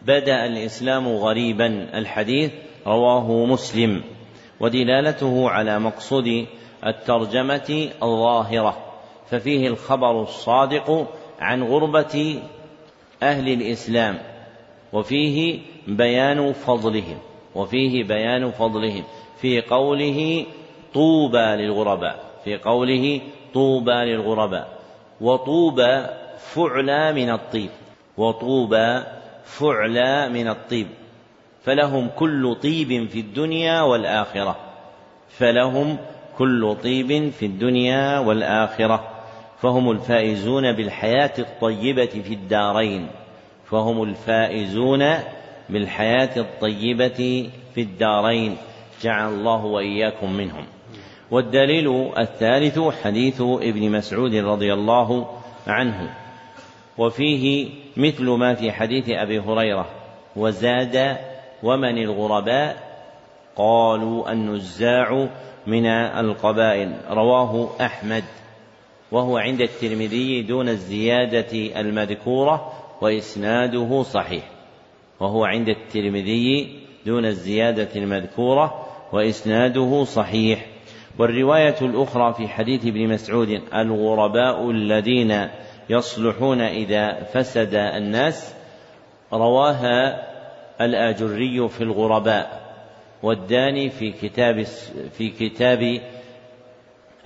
بدأ الإسلام غريبا. الحديث رواه مسلم. ودلالته على مقصود الترجمة الظاهرة. ففيه الخبر الصادق عن غربة أهل الإسلام. وفيه بيان فضلهم وفيه بيان فضلهم في قوله طوبى للغرباء. في قوله طوبى للغرباء. وطوبى فعلى من الطيب. وطوبى فعلى من الطيب. فلهم كل طيب في الدنيا والآخرة. فلهم كل طيب في الدنيا والآخرة. فهم الفائزون بالحياة الطيبة في الدارين. فهم الفائزون بالحياة الطيبة في الدارين. جعل الله وإياكم منهم. والدليل الثالث حديث ابن مسعود رضي الله عنه. وفيه مثل ما في حديث أبي هريرة وزاد ومن الغرباء قالوا النزاع من القبائل. رواه أحمد وهو عند الترمذي دون الزيادة المذكورة وإسناده صحيح. وهو عند الترمذي دون الزيادة المذكورة وإسناده صحيح. والرواية الأخرى في حديث ابن مسعود الغرباء الذين يصلحون إذا فسد الناس رواها الآجري في الغرباء والداني في كتاب في كتاب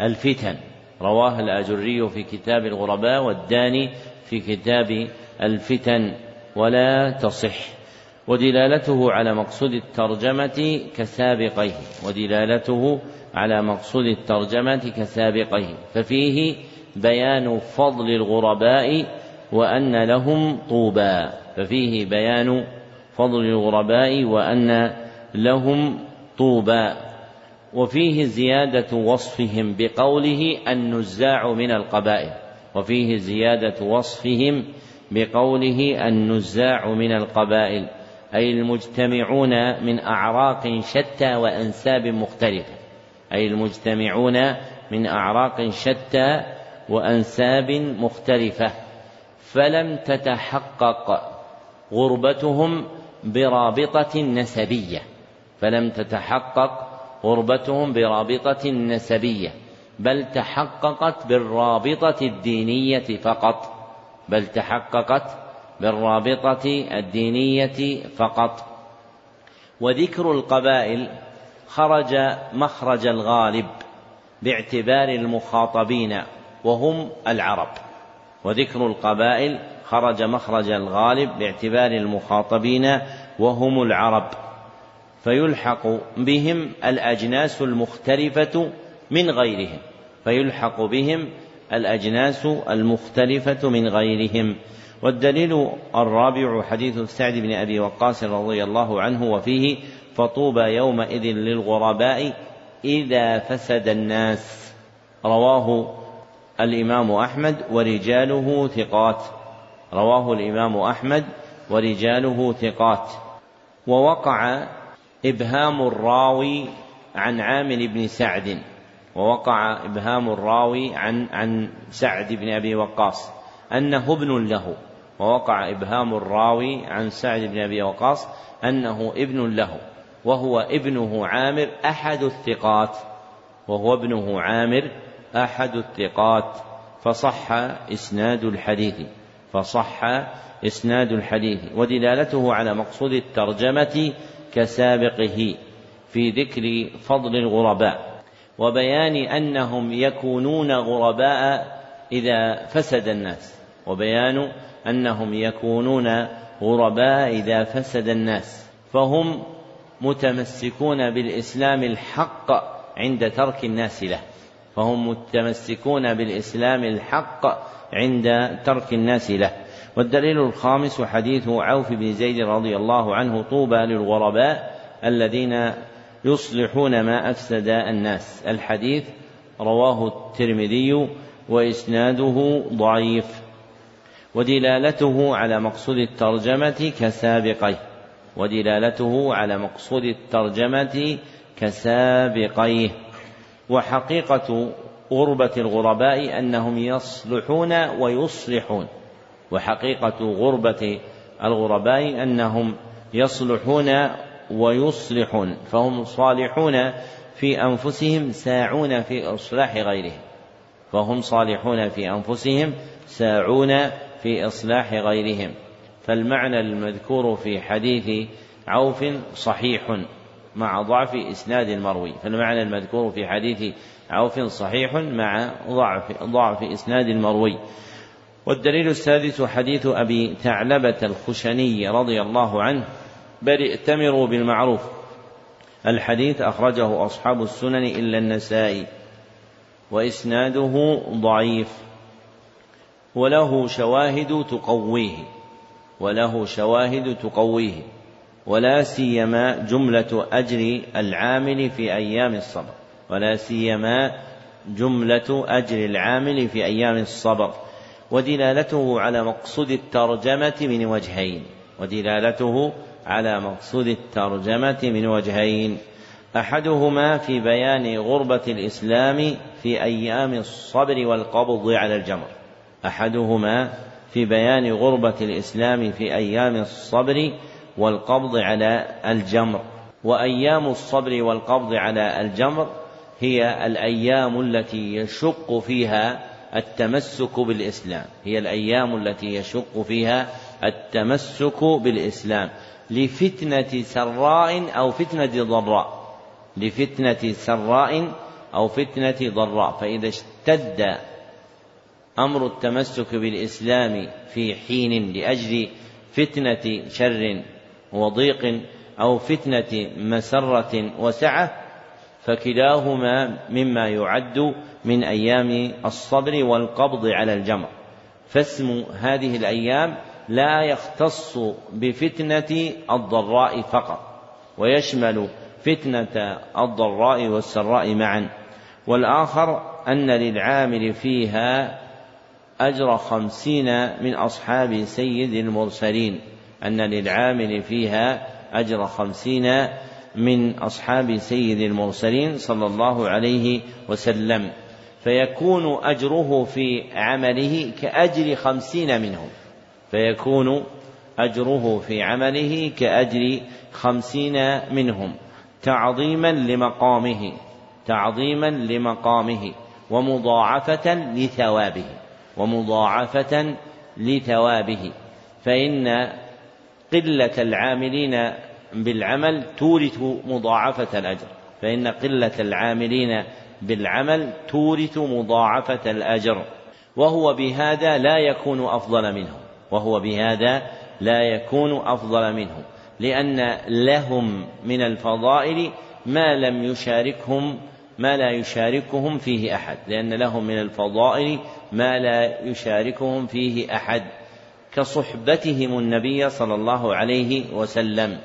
الفتن رواه الآجري في كتاب الغرباء والداني في كتاب الفتن ولا تصح. ودلالته على مقصود الترجمة كسابقيه ودلالته على مقصود الترجمة كسابقيه ففيه بيان فضل الغرباء وأن لهم طوبى ففيه بيان فضل الغرباء وأن لهم طوبى وفيه زيادة وصفهم بقوله النزاع من القبائل وفيه زيادة وصفهم بقوله النزاع من القبائل أي المجتمعون من أعراق شتى وأنساب مختلفة. أي المجتمعون من أعراق شتى وأنساب مختلفة فلم تتحقق غربتهم برابطة نسبية فلم تتحقق غربتهم برابطة نسبية بل تحققت بالرابطة الدينية فقط بل تحققت بالرابطة الدينية فقط. وذكر القبائل خرج مخرج الغالب باعتبار المخاطبين وهم العرب. وذكر القبائل خرج مخرج الغالب باعتبار المخاطبين وهم العرب. فيلحق بهم الأجناس المختلفة من غيرهم. فيلحق بهم الأجناس المختلفة من غيرهم. والدليل الرابع حديث سعد بن أبي وقاص رضي الله عنه وفيه فطوبى يومئذ للغرباء إذا فسد الناس. رواه الإمام أحمد ورجاله ثقات. رواه الإمام أحمد ورجاله ثقات. ووقع إبهام الراوي عن عامر بن سعد. ووقع إبهام الراوي عن عن سعد بن أبي وقاص. أنه ابن له. ووقع إبهام الراوي عن سعد بن أبي وقاص أنه ابن له. وهو ابنه عامر أحد الثقات وهو ابنه عامر أحد الثقات فصح إسناد الحديث فصح إسناد الحديث ودلالته على مقصود الترجمة كسابقه في ذكر فضل الغرباء وبيان أنهم يكونون غرباء إذا فسد الناس وبيان أنهم يكونون غرباء إذا فسد الناس فهم متمسكون بالإسلام الحق عند ترك الناس له. فهم متمسكون بالإسلام الحق عند ترك الناس له. والدليل الخامس حديث عوف بن زيد رضي الله عنه طوبى للغرباء الذين يصلحون ما أفسد الناس. الحديث رواه الترمذي وإسناده ضعيف. ودلالته على مقصود الترجمة كسابقيه. ودلالته على مقصود الترجمة كسابقيه. وحقيقة غربة الغرباء أنهم يصلحون ويصلحون. وحقيقة غربة الغرباء أنهم يصلحون ويصلحون. فهم صالحون في أنفسهم ساعون في إصلاح غيرهم. فهم صالحون في أنفسهم ساعون في إصلاح غيرهم. فالمعنى المذكور في حديث عوف صحيح مع ضعف إسناد المروي. فالمعنى المذكور في حديث عوف صحيح مع ضعف ضعف إسناد المروي. والدليل السادس حديث أبي ثعلبة الخشني رضي الله عنه بل ائتمروا بالمعروف. الحديث أخرجه أصحاب السنن إلا النسائي وإسناده ضعيف وله شواهد تقويه. وله شواهد تقويه ولا سيما جملة أجر العامل في أيام الصبر ولا سيما جملة أجر العامل في أيام الصبر. ودلالته على مقصود الترجمة من وجهين ودلالته على مقصود الترجمة من وجهين. أحدهما في بيان غربة الإسلام في أيام الصبر والقبض على الجمر أحدهما في بيان غربة الإسلام في أيام الصبر والقبض على الجمر. وأيام الصبر والقبض على الجمر هي الأيام التي يشق فيها التمسك بالإسلام. هي الأيام التي يشق فيها التمسك بالإسلام. لفتنة سراء أو فتنة ضراء. لفتنة سراء أو فتنة ضراء. فإذا اشتد أمر التمسك بالإسلام في حين لأجل فتنة شر وضيق أو فتنة مسرة وسعة فكلاهما مما يعد من أيام الصبر والقبض على الجمر. فاسم هذه الأيام لا يختص بفتنة الضراء فقط ويشمل فتنة الضراء والسراء معا. والآخر أن للعامل فيها أجر خمسين من أصحاب سيد المرسلين أن للعامل فيها أجر خمسين من أصحاب سيد المرسلين صلى الله عليه وسلم. فيكون أجره في عمله كأجر خمسين منهم. فيكون أجره في عمله كأجر خمسين منهم. تعظيما لمقامه تعظيما لمقامه ومضاعفة لثوابه. ومضاعفة لثوابه فإن قلة العاملين بالعمل تورث مضاعفة الأجر. فإن قلة العاملين بالعمل تورث مضاعفة الأجر. وهو بهذا لا يكون أفضل منهم وهو بهذا لا يكون أفضل منهم لأن لهم من الفضائل ما لم يشاركهم ما لا يشاركهم فيه أحد لأن لهم من الفضائل ما لا يشاركهم فيه أحد. كصحبتهم النبي صلى الله عليه وسلم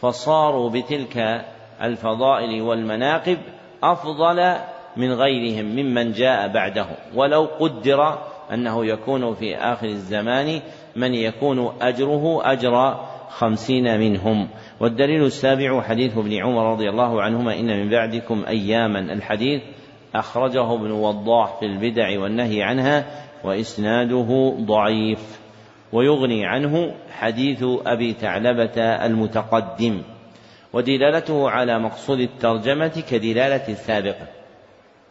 فصاروا بتلك الفضائل والمناقب أفضل من غيرهم ممن جاء بعده ولو قدر أنه يكون في آخر الزمان من يكون أجره أجر خمسين منهم. والدليل السابع حديث ابن عمر رضي الله عنهما إن من بعدكم أياما. الحديث أخرجه ابن وضاح في البدع والنهي عنها وإسناده ضعيف. ويغني عنه حديث أبي ثعلبة المتقدم. ودلالته على مقصود الترجمة كدلالة السابقة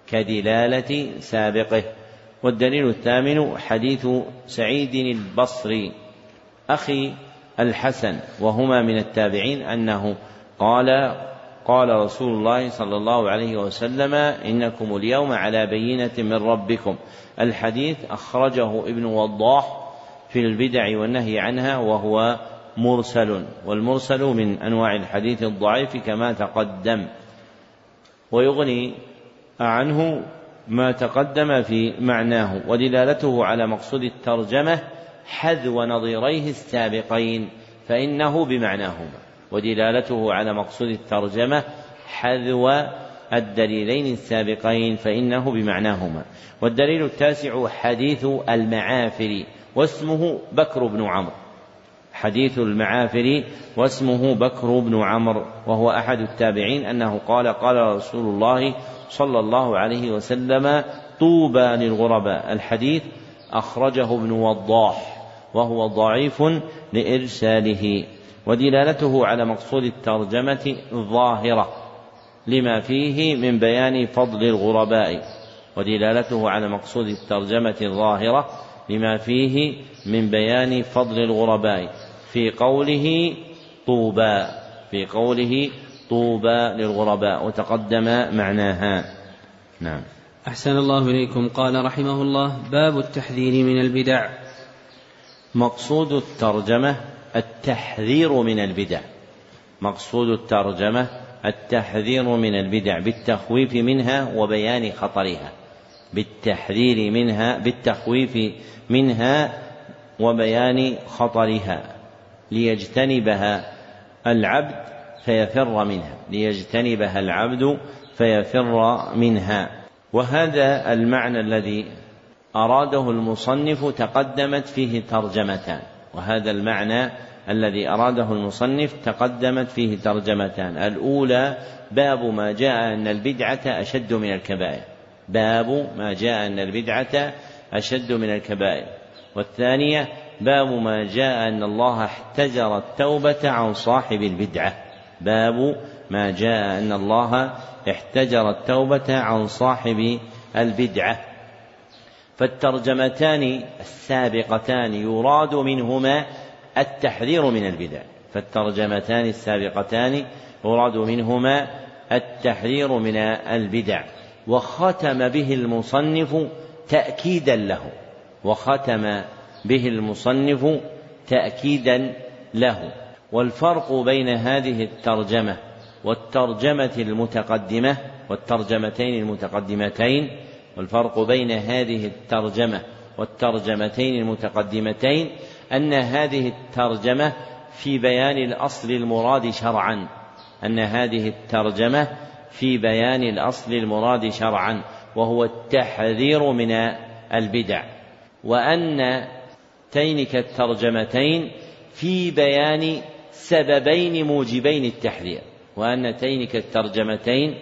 كدلالة سابقه. والدليل الثامن حديث سعيد البصري. أخي الحسن وهما من التابعين أنه قال قال رسول الله صلى الله عليه وسلم إنكم اليوم على بينة من ربكم. الحديث أخرجه ابن وضاح في البدع والنهي عنها وهو مرسل والمرسل من أنواع الحديث الضعيف كما تقدم. ويغني عنه ما تقدم في معناه ودلالته على مقصود الترجمة حذو نظيريه السابقين فإنه بمعناهما ودلالته على مقصود الترجمة حذو الدليلين السابقين فإنه بمعناهما. والدليل التاسع حديث المعافر واسمه بكر بن عمرو. حديث المعافر واسمه بكر بن عمرو وهو أحد التابعين أنه قال قال رسول الله صلى الله عليه وسلم طوبى للغرباء. الحديث أخرجه ابن وضاح. وهو ضعيف لإرساله ودلالته على مقصود الترجمة ظاهرة لما فيه من بيان فضل الغرباء ودلالته على مقصود الترجمة ظاهرة لما فيه من بيان فضل الغرباء. في قوله طوبى في قوله طوبى للغرباء وتقدم معناها. نعم. أحسن الله إليكم. قال رحمه الله باب التحذير من البدع. مقصود الترجمة التحذير من البدع. مقصود الترجمة التحذير من البدع بالتخويف منها وبيان خطرها. بالتحذير منها بالتخويف منها وبيان خطرها. ليجتنبها العبد فيفر منها. ليجتنبها العبد فيفر منها. وهذا المعنى الذي أراده المصنف تقدمت فيه ترجمتان وهذا المعنى الذي أراده المصنف تقدمت فيه ترجمتان. الأولى باب ما جاء أن البدعة أشد من الكبائر. باب ما جاء أن البدعة أشد من الكبائر. والثانية باب ما جاء أن الله احتجر التوبة عن صاحب البدعة. باب ما جاء أن الله احتجر التوبة عن صاحب البدعة. فالترجمتان السابقتان يراد منهما التحذير من البدع. فالترجمتان السابقتان يراد منهما التحذير من البدع. وختم به المصنف تأكيدا له. وختم به المصنف تأكيدا له. والفرق بين هذه الترجمة والترجمة المتقدمة والترجمتين المتقدمتين والفرق بين هذه الترجمة والترجمتين المتقدمتين أن هذه الترجمة في بيان الأصل المراد شرعا. أن هذه الترجمة في بيان الأصل المراد شرعا وهو التحذير من البدع. وأن تينك الترجمتين في بيان سببين موجبين التحذير. وأن تينك الترجمتين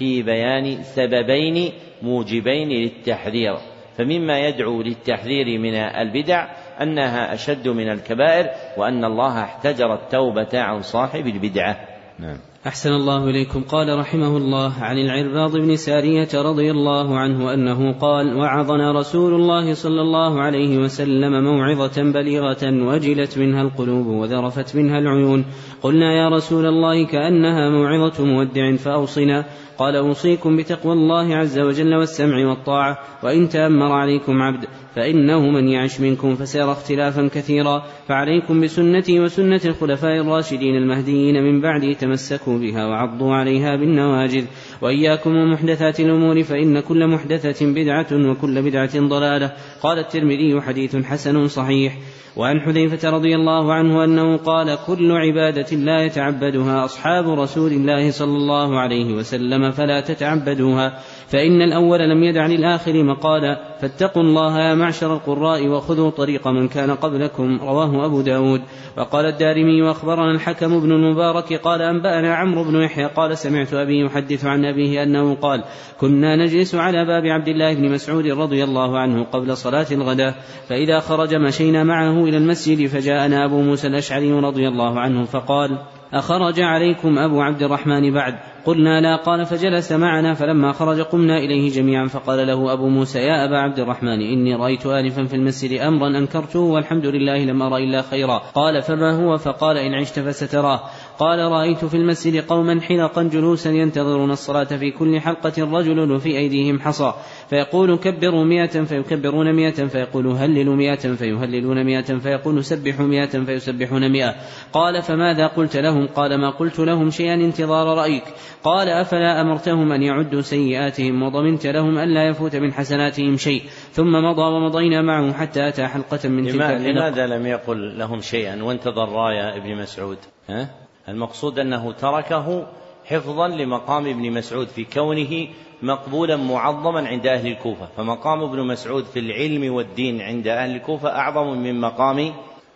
في بيان سببين موجبين للتحذير. فمما يدعو للتحذير من البدع أنها أشد من الكبائر وأن الله احتجر التوبة عن صاحب البدعة. نعم. أحسن الله إليكم. قال رحمه الله عن العرباض بن سارية رضي الله عنه أنه قال وعظنا رسول الله صلى الله عليه وسلم موعظة بليغة وجلت منها القلوب وذرفت منها العيون. قلنا يا رسول الله كأنها موعظة مودع فأوصنا. قال أوصيكم بتقوى الله عز وجل والسمع والطاعة وإن تأمر عليكم عبد فإنه من يعش منكم فسيرى اختلافا كثيرا. فعليكم بسنتي وسنة الخلفاء الراشدين المهديين من بعدي تمسكوا بها وعضوا عليها بالنواجذ وإياكم ومحدثات الأمور فإن كل محدثة بدعة وكل بدعة ضلالة. قال الترمذي حديث حسن صحيح. وعن حذيفة رضي الله عنه أنه قال كل عبادة لا يتعبدها أصحاب رسول الله صلى الله عليه وسلم فلا تتعبدوها. فإن الأول لم يدع للآخر مقالا فاتقوا الله يا معشر القراء وخذوا طريق من كان قبلكم رواه أبو داود. وقال الدارمي وأخبرنا الحكم بن المبارك قال أنبأنا عمرو بن يحيى قال سمعت أبي يحدث عن أبيه أنه قال كنا نجلس على باب عبد الله بن مسعود رضي الله عنه قبل صلاة الغداء فإذا خرج مشينا معه إلى المسجد فجاءنا أبو موسى الأشعري رضي الله عنه فقال أخرج عليكم أبو عبد الرحمن بعد. قلنا لا قال فجلس معنا فلما خرج قمنا إليه جميعا فقال له أبو موسى يا أبا عبد الرحمن إني رأيت آنفا في المسجد أمرا أنكرته والحمد لله لم أرى إلا خيرا. قال فما هو؟ فقال إن عشت فستراه. قال رأيت في المسجد قوما حلقا جلوسا ينتظرون الصلاة في كل حلقة رجل وفي أيديهم حصى. فيقول كبروا مئة فيكبرون مئة فيقول هللوا مئة فيهللون مئة فيقول سبحوا مئة فيسبحون مئة. قال فماذا قلت لهم؟ قال ما قلت لهم شيئا انتظار رأيك. قال أفلا أمرتهم أن يعدوا سيئاتهم وضمنت لهم ألا يفوت من حسناتهم شيء. ثم مضى ومضينا معه حتى أتى حلقة من تلك لماذا لم يقل لهم شيئا وانتظر راية ابن مسعود؟ ها؟ المقصود أنه تركه حفظا لمقام ابن مسعود في كونه مقبولا معظما عند أهل الكوفة. فمقام ابن مسعود في العلم والدين عند أهل الكوفة أعظم من مقام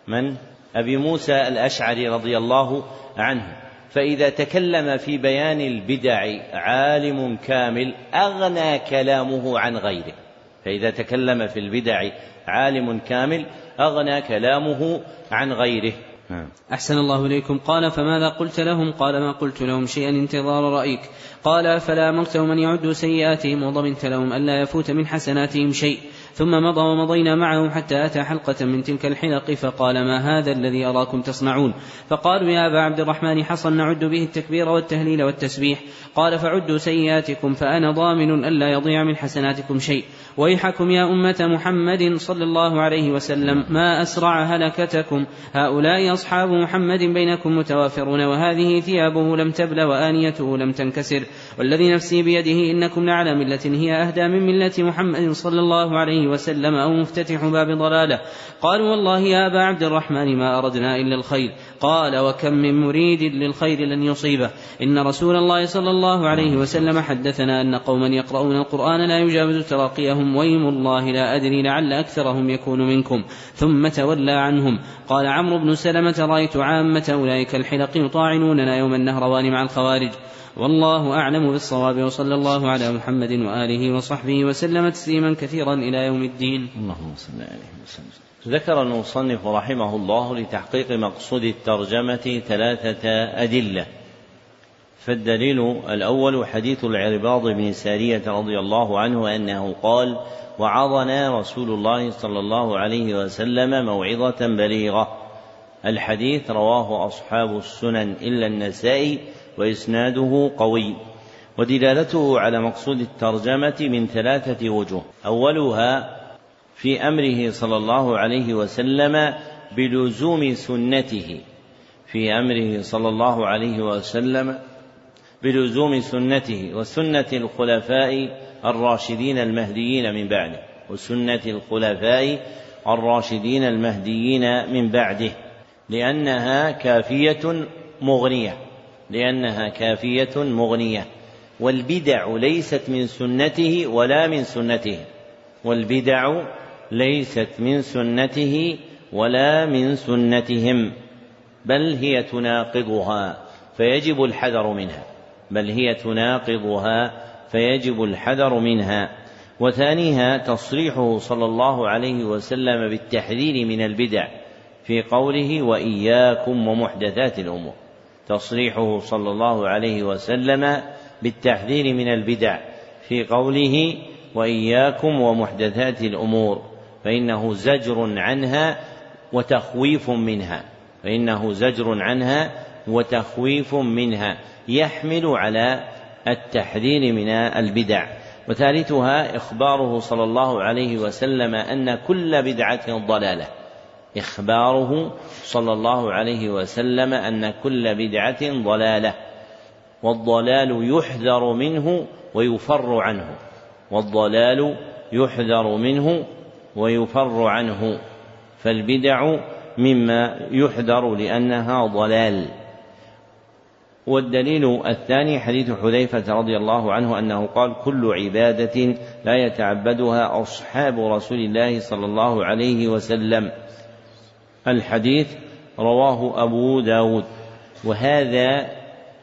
من؟ أبي موسى الأشعري رضي الله عنه. فإذا تكلم في بيان البدع عالم كامل أغنى كلامه عن غيره. فإذا تكلم في البدع عالم كامل أغنى كلامه عن غيره. نعم. أحسن الله إليكم. قال فماذا قلت لهم؟ قال ما قلت لهم شيئا انتظار رأيك. قال فلا أمرتهم أن يعدوا سيئاتهم وضمنت لهم ألا يفوت من حسناتهم شيء. ثم مضى ومضينا معه حتى أتى حلقة من تلك الحلق فقال ما هذا الذي أراكم تصنعون؟ فقالوا يا أبا عبد الرحمن حصا نعد به التكبير والتهليل والتسبيح. قال فعدوا سيئاتكم فأنا ضامن ألا يضيع من حسناتكم شيء. ويحكم يا أمة محمد صلى الله عليه وسلم ما أسرع هلكتكم؟ هؤلاء أصحاب محمد بينكم متوافرون وهذه ثيابه لم تبل وآنيته لم تنكسر والذي نفسي بيده إنكم لعلى ملة هي أهدى من ملة محمد صلى الله عليه وسلم أو مفتتح باب ضلالة. قالوا والله يا أبا عبد الرحمن ما أردنا إلا الخير. قال وكم من مريد للخير لن يصيبه. إن رسول الله صلى الله عليه وسلم حدثنا أن قوما يقرؤون القرآن لا يجاوز تراقيهم ويم الله لا أدري لعل أكثرهم يكون منكم. ثم تولى عنهم. قال عمرو بن سلمة رأيت عامة أولئك الحلق يطاعنوننا يوم النهروان مع الخوارج. والله أعلم بالصواب وصلى الله على محمد وآله وصحبه وسلم تسليما كثيرا إلى يوم الدين. اللهم صل عليه وسلم. ذكر المصنف رحمه الله لتحقيق مقصود الترجمة ثلاثة أدلة. فالدليل الأول حديث العرباض بن سارية رضي الله عنه أنه قال وعظنا رسول الله صلى الله عليه وسلم موعظة بليغة. الحديث رواه أصحاب السنن إلا النسائي وإسناده قوي. ودلالته على مقصود الترجمة من ثلاثة وجوه. أولها في أمره صلى الله عليه وسلم بلزوم سنته. في أمره صلى الله عليه وسلم بلزوم سنته وسنة الخلفاء الراشدين المهديين من بعده وسنة الخلفاء الراشدين المهديين من بعده لأنها كافية مغنية لأنها كافية مغنية. والبدع ليست من سنته ولا من سنته. والبدع ليست من سنته ولا من سنتهم بل هي تناقضها فيجب الحذر منها بل هي تناقضها فيجب الحذر منها. وثانيها تصريحه صلى الله عليه وسلم بالتحذير من البدع في قوله وإياكم ومحدثات الأمور. تصريحه صلى الله عليه وسلم بالتحذير من البدع في قوله وإياكم ومحدثات الأمور. فإنه زجر عنها وتخويف منها. فإنه زجر عنها وتخويف منها. يحمل على التحذير من البدع. وثالثها إخباره صلى الله عليه وسلم أن كل بدعة ضلالة. إخباره صلى الله عليه وسلم أن كل بدعة ضلالة. والضلال يحذر منه ويفر عنه. والضلال يحذر منه ويفر عنه فالبدع مما يحذر لأنها ضلال. والدليل الثاني حديث حذيفة رضي الله عنه أنه قال كل عبادة لا يتعبدها أصحاب رسول الله صلى الله عليه وسلم. الحديث رواه أبو داود. وهذا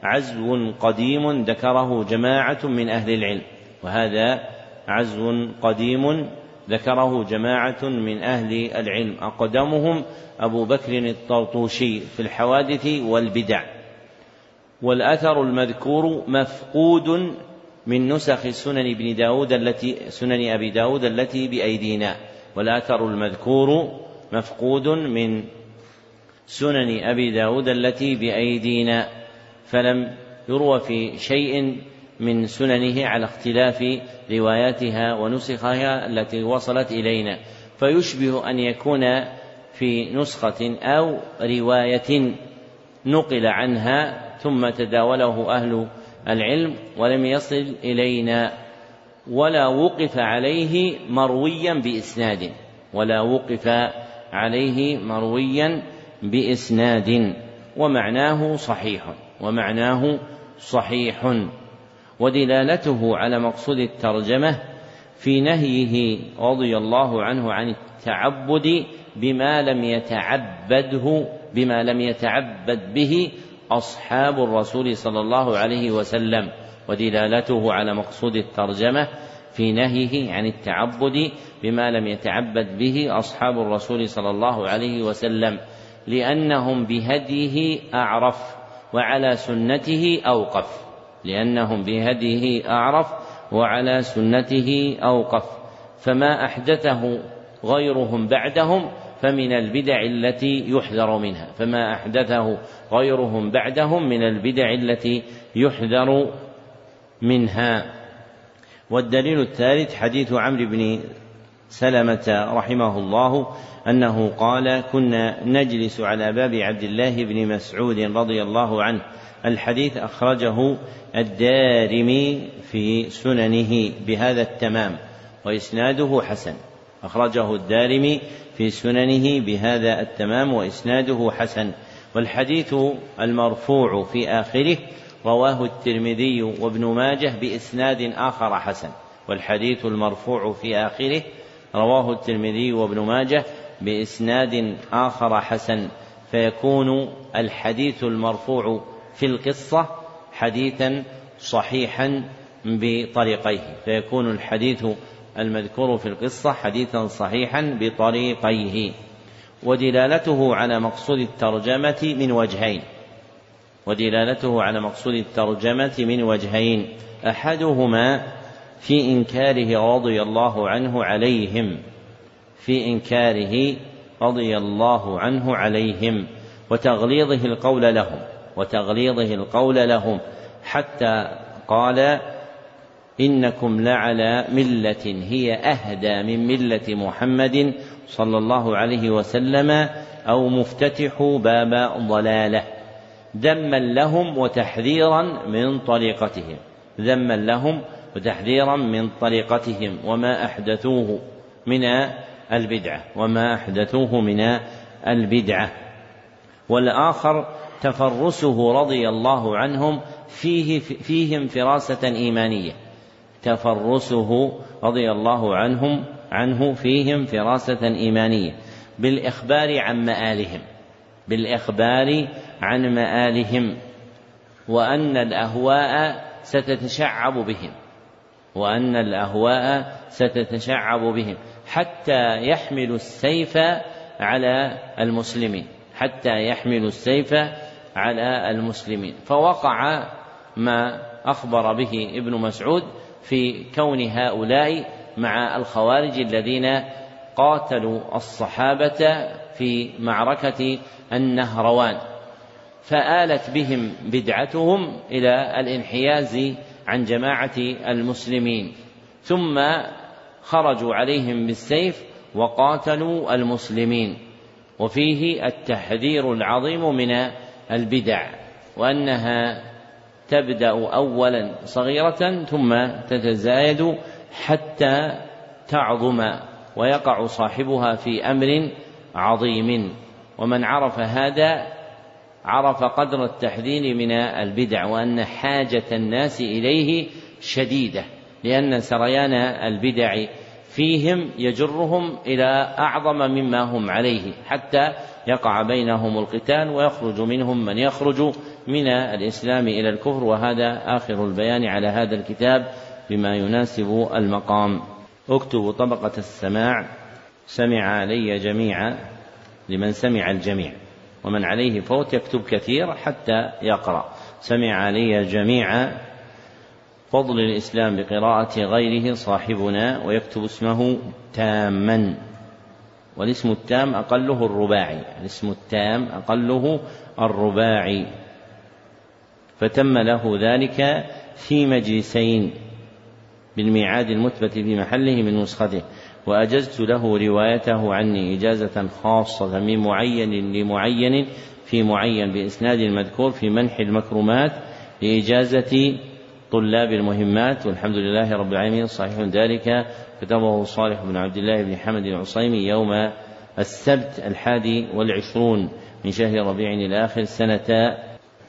عزو قديم ذكره جماعة من أهل العلم. وهذا عزو قديم ذكره جماعة من أهل العلم. أقدمهم أبو بكر الطرطوشي في الحوادث والبدع. والأثر المذكور مفقود من نسخ سنن ابن داود التي سنن أبي داود التي بأيدينا. والأثر المذكور مفقود من سنن أبي داود التي بأيدينا. فلم يروى في شيء من سننه على اختلاف رواياتها ونسخها التي وصلت إلينا. فيشبه أن يكون في نسخة أو رواية نقل عنها ثم تداوله أهل العلم ولم يصل إلينا ولا وقف عليه مرويا بإسناد ولا وقف عليه مرويا بإسناد ومعناه صحيح ومعناه صحيح. ودلالته على مقصود الترجمة في نهيه رضي الله عنه عن التعبد بما لم يتعبده بما لم يتعبد به أصحاب الرسول صلى الله عليه وسلم. ودلالته على مقصود الترجمة في نهيه عن التعبد بما لم يتعبد به أصحاب الرسول صلى الله عليه وسلم لأنهم بهديه أعرف وعلى سنته أوقف. لأنهم بهديه أعرف وعلى سنته أوقف فما أحدثه غيرهم بعدهم فمن البدع التي يحذر منها فما أحدثه غيرهم بعدهم من البدع التي يحذر منها. والدليل الثالث حديث عمرو بن سلمة رحمه الله أنه قال كنا نجلس على باب عبد الله بن مسعود رضي الله عنه الحديث أخرجه الدارمي في سننه بهذا التمام وإسناده حسن. أخرجه الدارمي في سننه بهذا التمام وإسناده حسن. والحديث المرفوع في آخره رواه الترمذي وابن ماجه بإسناد آخر حسن. والحديث المرفوع في آخره رواه الترمذي وابن ماجه بإسناد آخر حسن. فيكون الحديث المرفوع في القصة حديثا صحيحا بطريقيه. فيكون الحديث المذكور في القصة حديثا صحيحا بطريقيه. ودلالته على مقصود الترجمة من وجهين. ودلالته على مقصود الترجمة من وجهين. أحدهما في إنكاره رضي الله عنه عليهم. في إنكاره رضي الله عنه عليهم. وتغليظه القول لهم. وتغليظه القول لهم حتى قال إنكم لعلى ملة هي أهدى من ملة محمد صلى الله عليه وسلم أو مفتتح باب ضلالة ذما لهم وتحذيرا من طريقتهم ذما لهم وتحذيرا من طريقتهم وما أحدثوه من البدعة وما أحدثوه من البدعة والآخر تفرسه رضي الله عنهم فيه فيهم فراسة إيمانية. تفرسه رضي الله عنهم عنه فيهم فراسة إيمانية. بالإخبار عن مآلهم. بالإخبار عن مآلهم. وأن الأهواء ستتشعب بهم. وأن الأهواء ستتشعب بهم. حتى يحملوا السيف على المسلمين. حتى يحملوا السيف على المسلمين. فوقع ما أخبر به ابن مسعود في كون هؤلاء مع الخوارج الذين قاتلوا الصحابة في معركة النهروان. فآلت بهم بدعتهم إلى الانحياز عن جماعة المسلمين. ثم خرجوا عليهم بالسيف وقاتلوا المسلمين. وفيه التحذير العظيم من البدع وأنها تبدأ أولا صغيرة ثم تتزايد حتى تعظم ويقع صاحبها في أمر عظيم. ومن عرف هذا عرف قدر التحذير من البدع وأن حاجة الناس إليه شديدة لأن سريان البدع فيهم يجرهم إلى أعظم مما هم عليه حتى يقع بينهم القتال ويخرج منهم من يخرج من الإسلام إلى الكفر وهذا آخر البيان على هذا الكتاب بما يناسب المقام. اكتب طبقة السماع. سمع علي جميعا لمن سمع الجميع ومن عليه فوت يكتب كثير حتى يقرأ. سمع علي جميعا فضل الإسلام بقراءة غيره صاحبنا ويكتب اسمه تاما والاسم التام أقله الرباعي الاسم التام أقله الرباعي. فتم له ذلك في مجلسين بالميعاد المثبت في محله من نسخته وأجزت له روايته عني إجازة خاصة من معين لمعين في معين بإسناد المذكور في منح المكرمات لإجازة طلاب المهمات والحمد لله رب العالمين صحيح ذلك. كتبه صالح بن عبد الله بن حمد العصيمي يوم السبت الحادي والعشرون من شهر ربيع الآخر سنة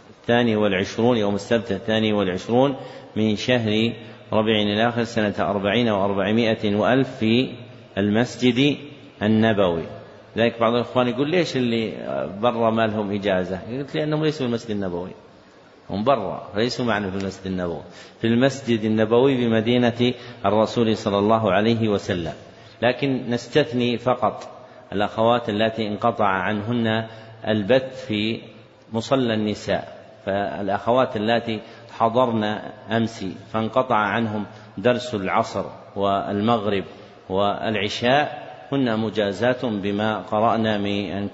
الثاني والعشرون يوم السبت الثاني والعشرون من شهر ربيع الآخر سنة أربعين وأربعمائة وألف في المسجد النبوي. ذلك بعض الإخوان يقول ليش اللي برا ما لهم إجازة؟ قلت لأنهم ليسوا في المسجد النبوي. هم برا ليسوا معنا في المسجد النبوي. في المسجد النبوي بمدينة الرسول صلى الله عليه وسلم. لكن نستثني فقط الأخوات التي انقطع عنهن البث في مصلى النساء. فالأخوات اللاتي حضرن أمس فانقطع عنهم درس العصر والمغرب والعشاء هن مجازات بما قرأنا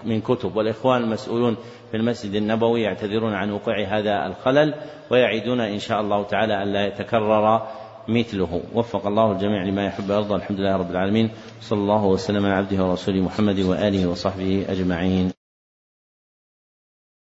من كتب. والإخوان المسؤولون في المسجد النبوي يعتذرون عن وقوع هذا الخلل ويعيدون إن شاء الله تعالى ألا يتكرر مثله. وفق الله الجميع لما يحب ويرضى الحمد لله رب العالمين. صلى الله وسلم على عبده ورسوله محمد وآله وصحبه أجمعين.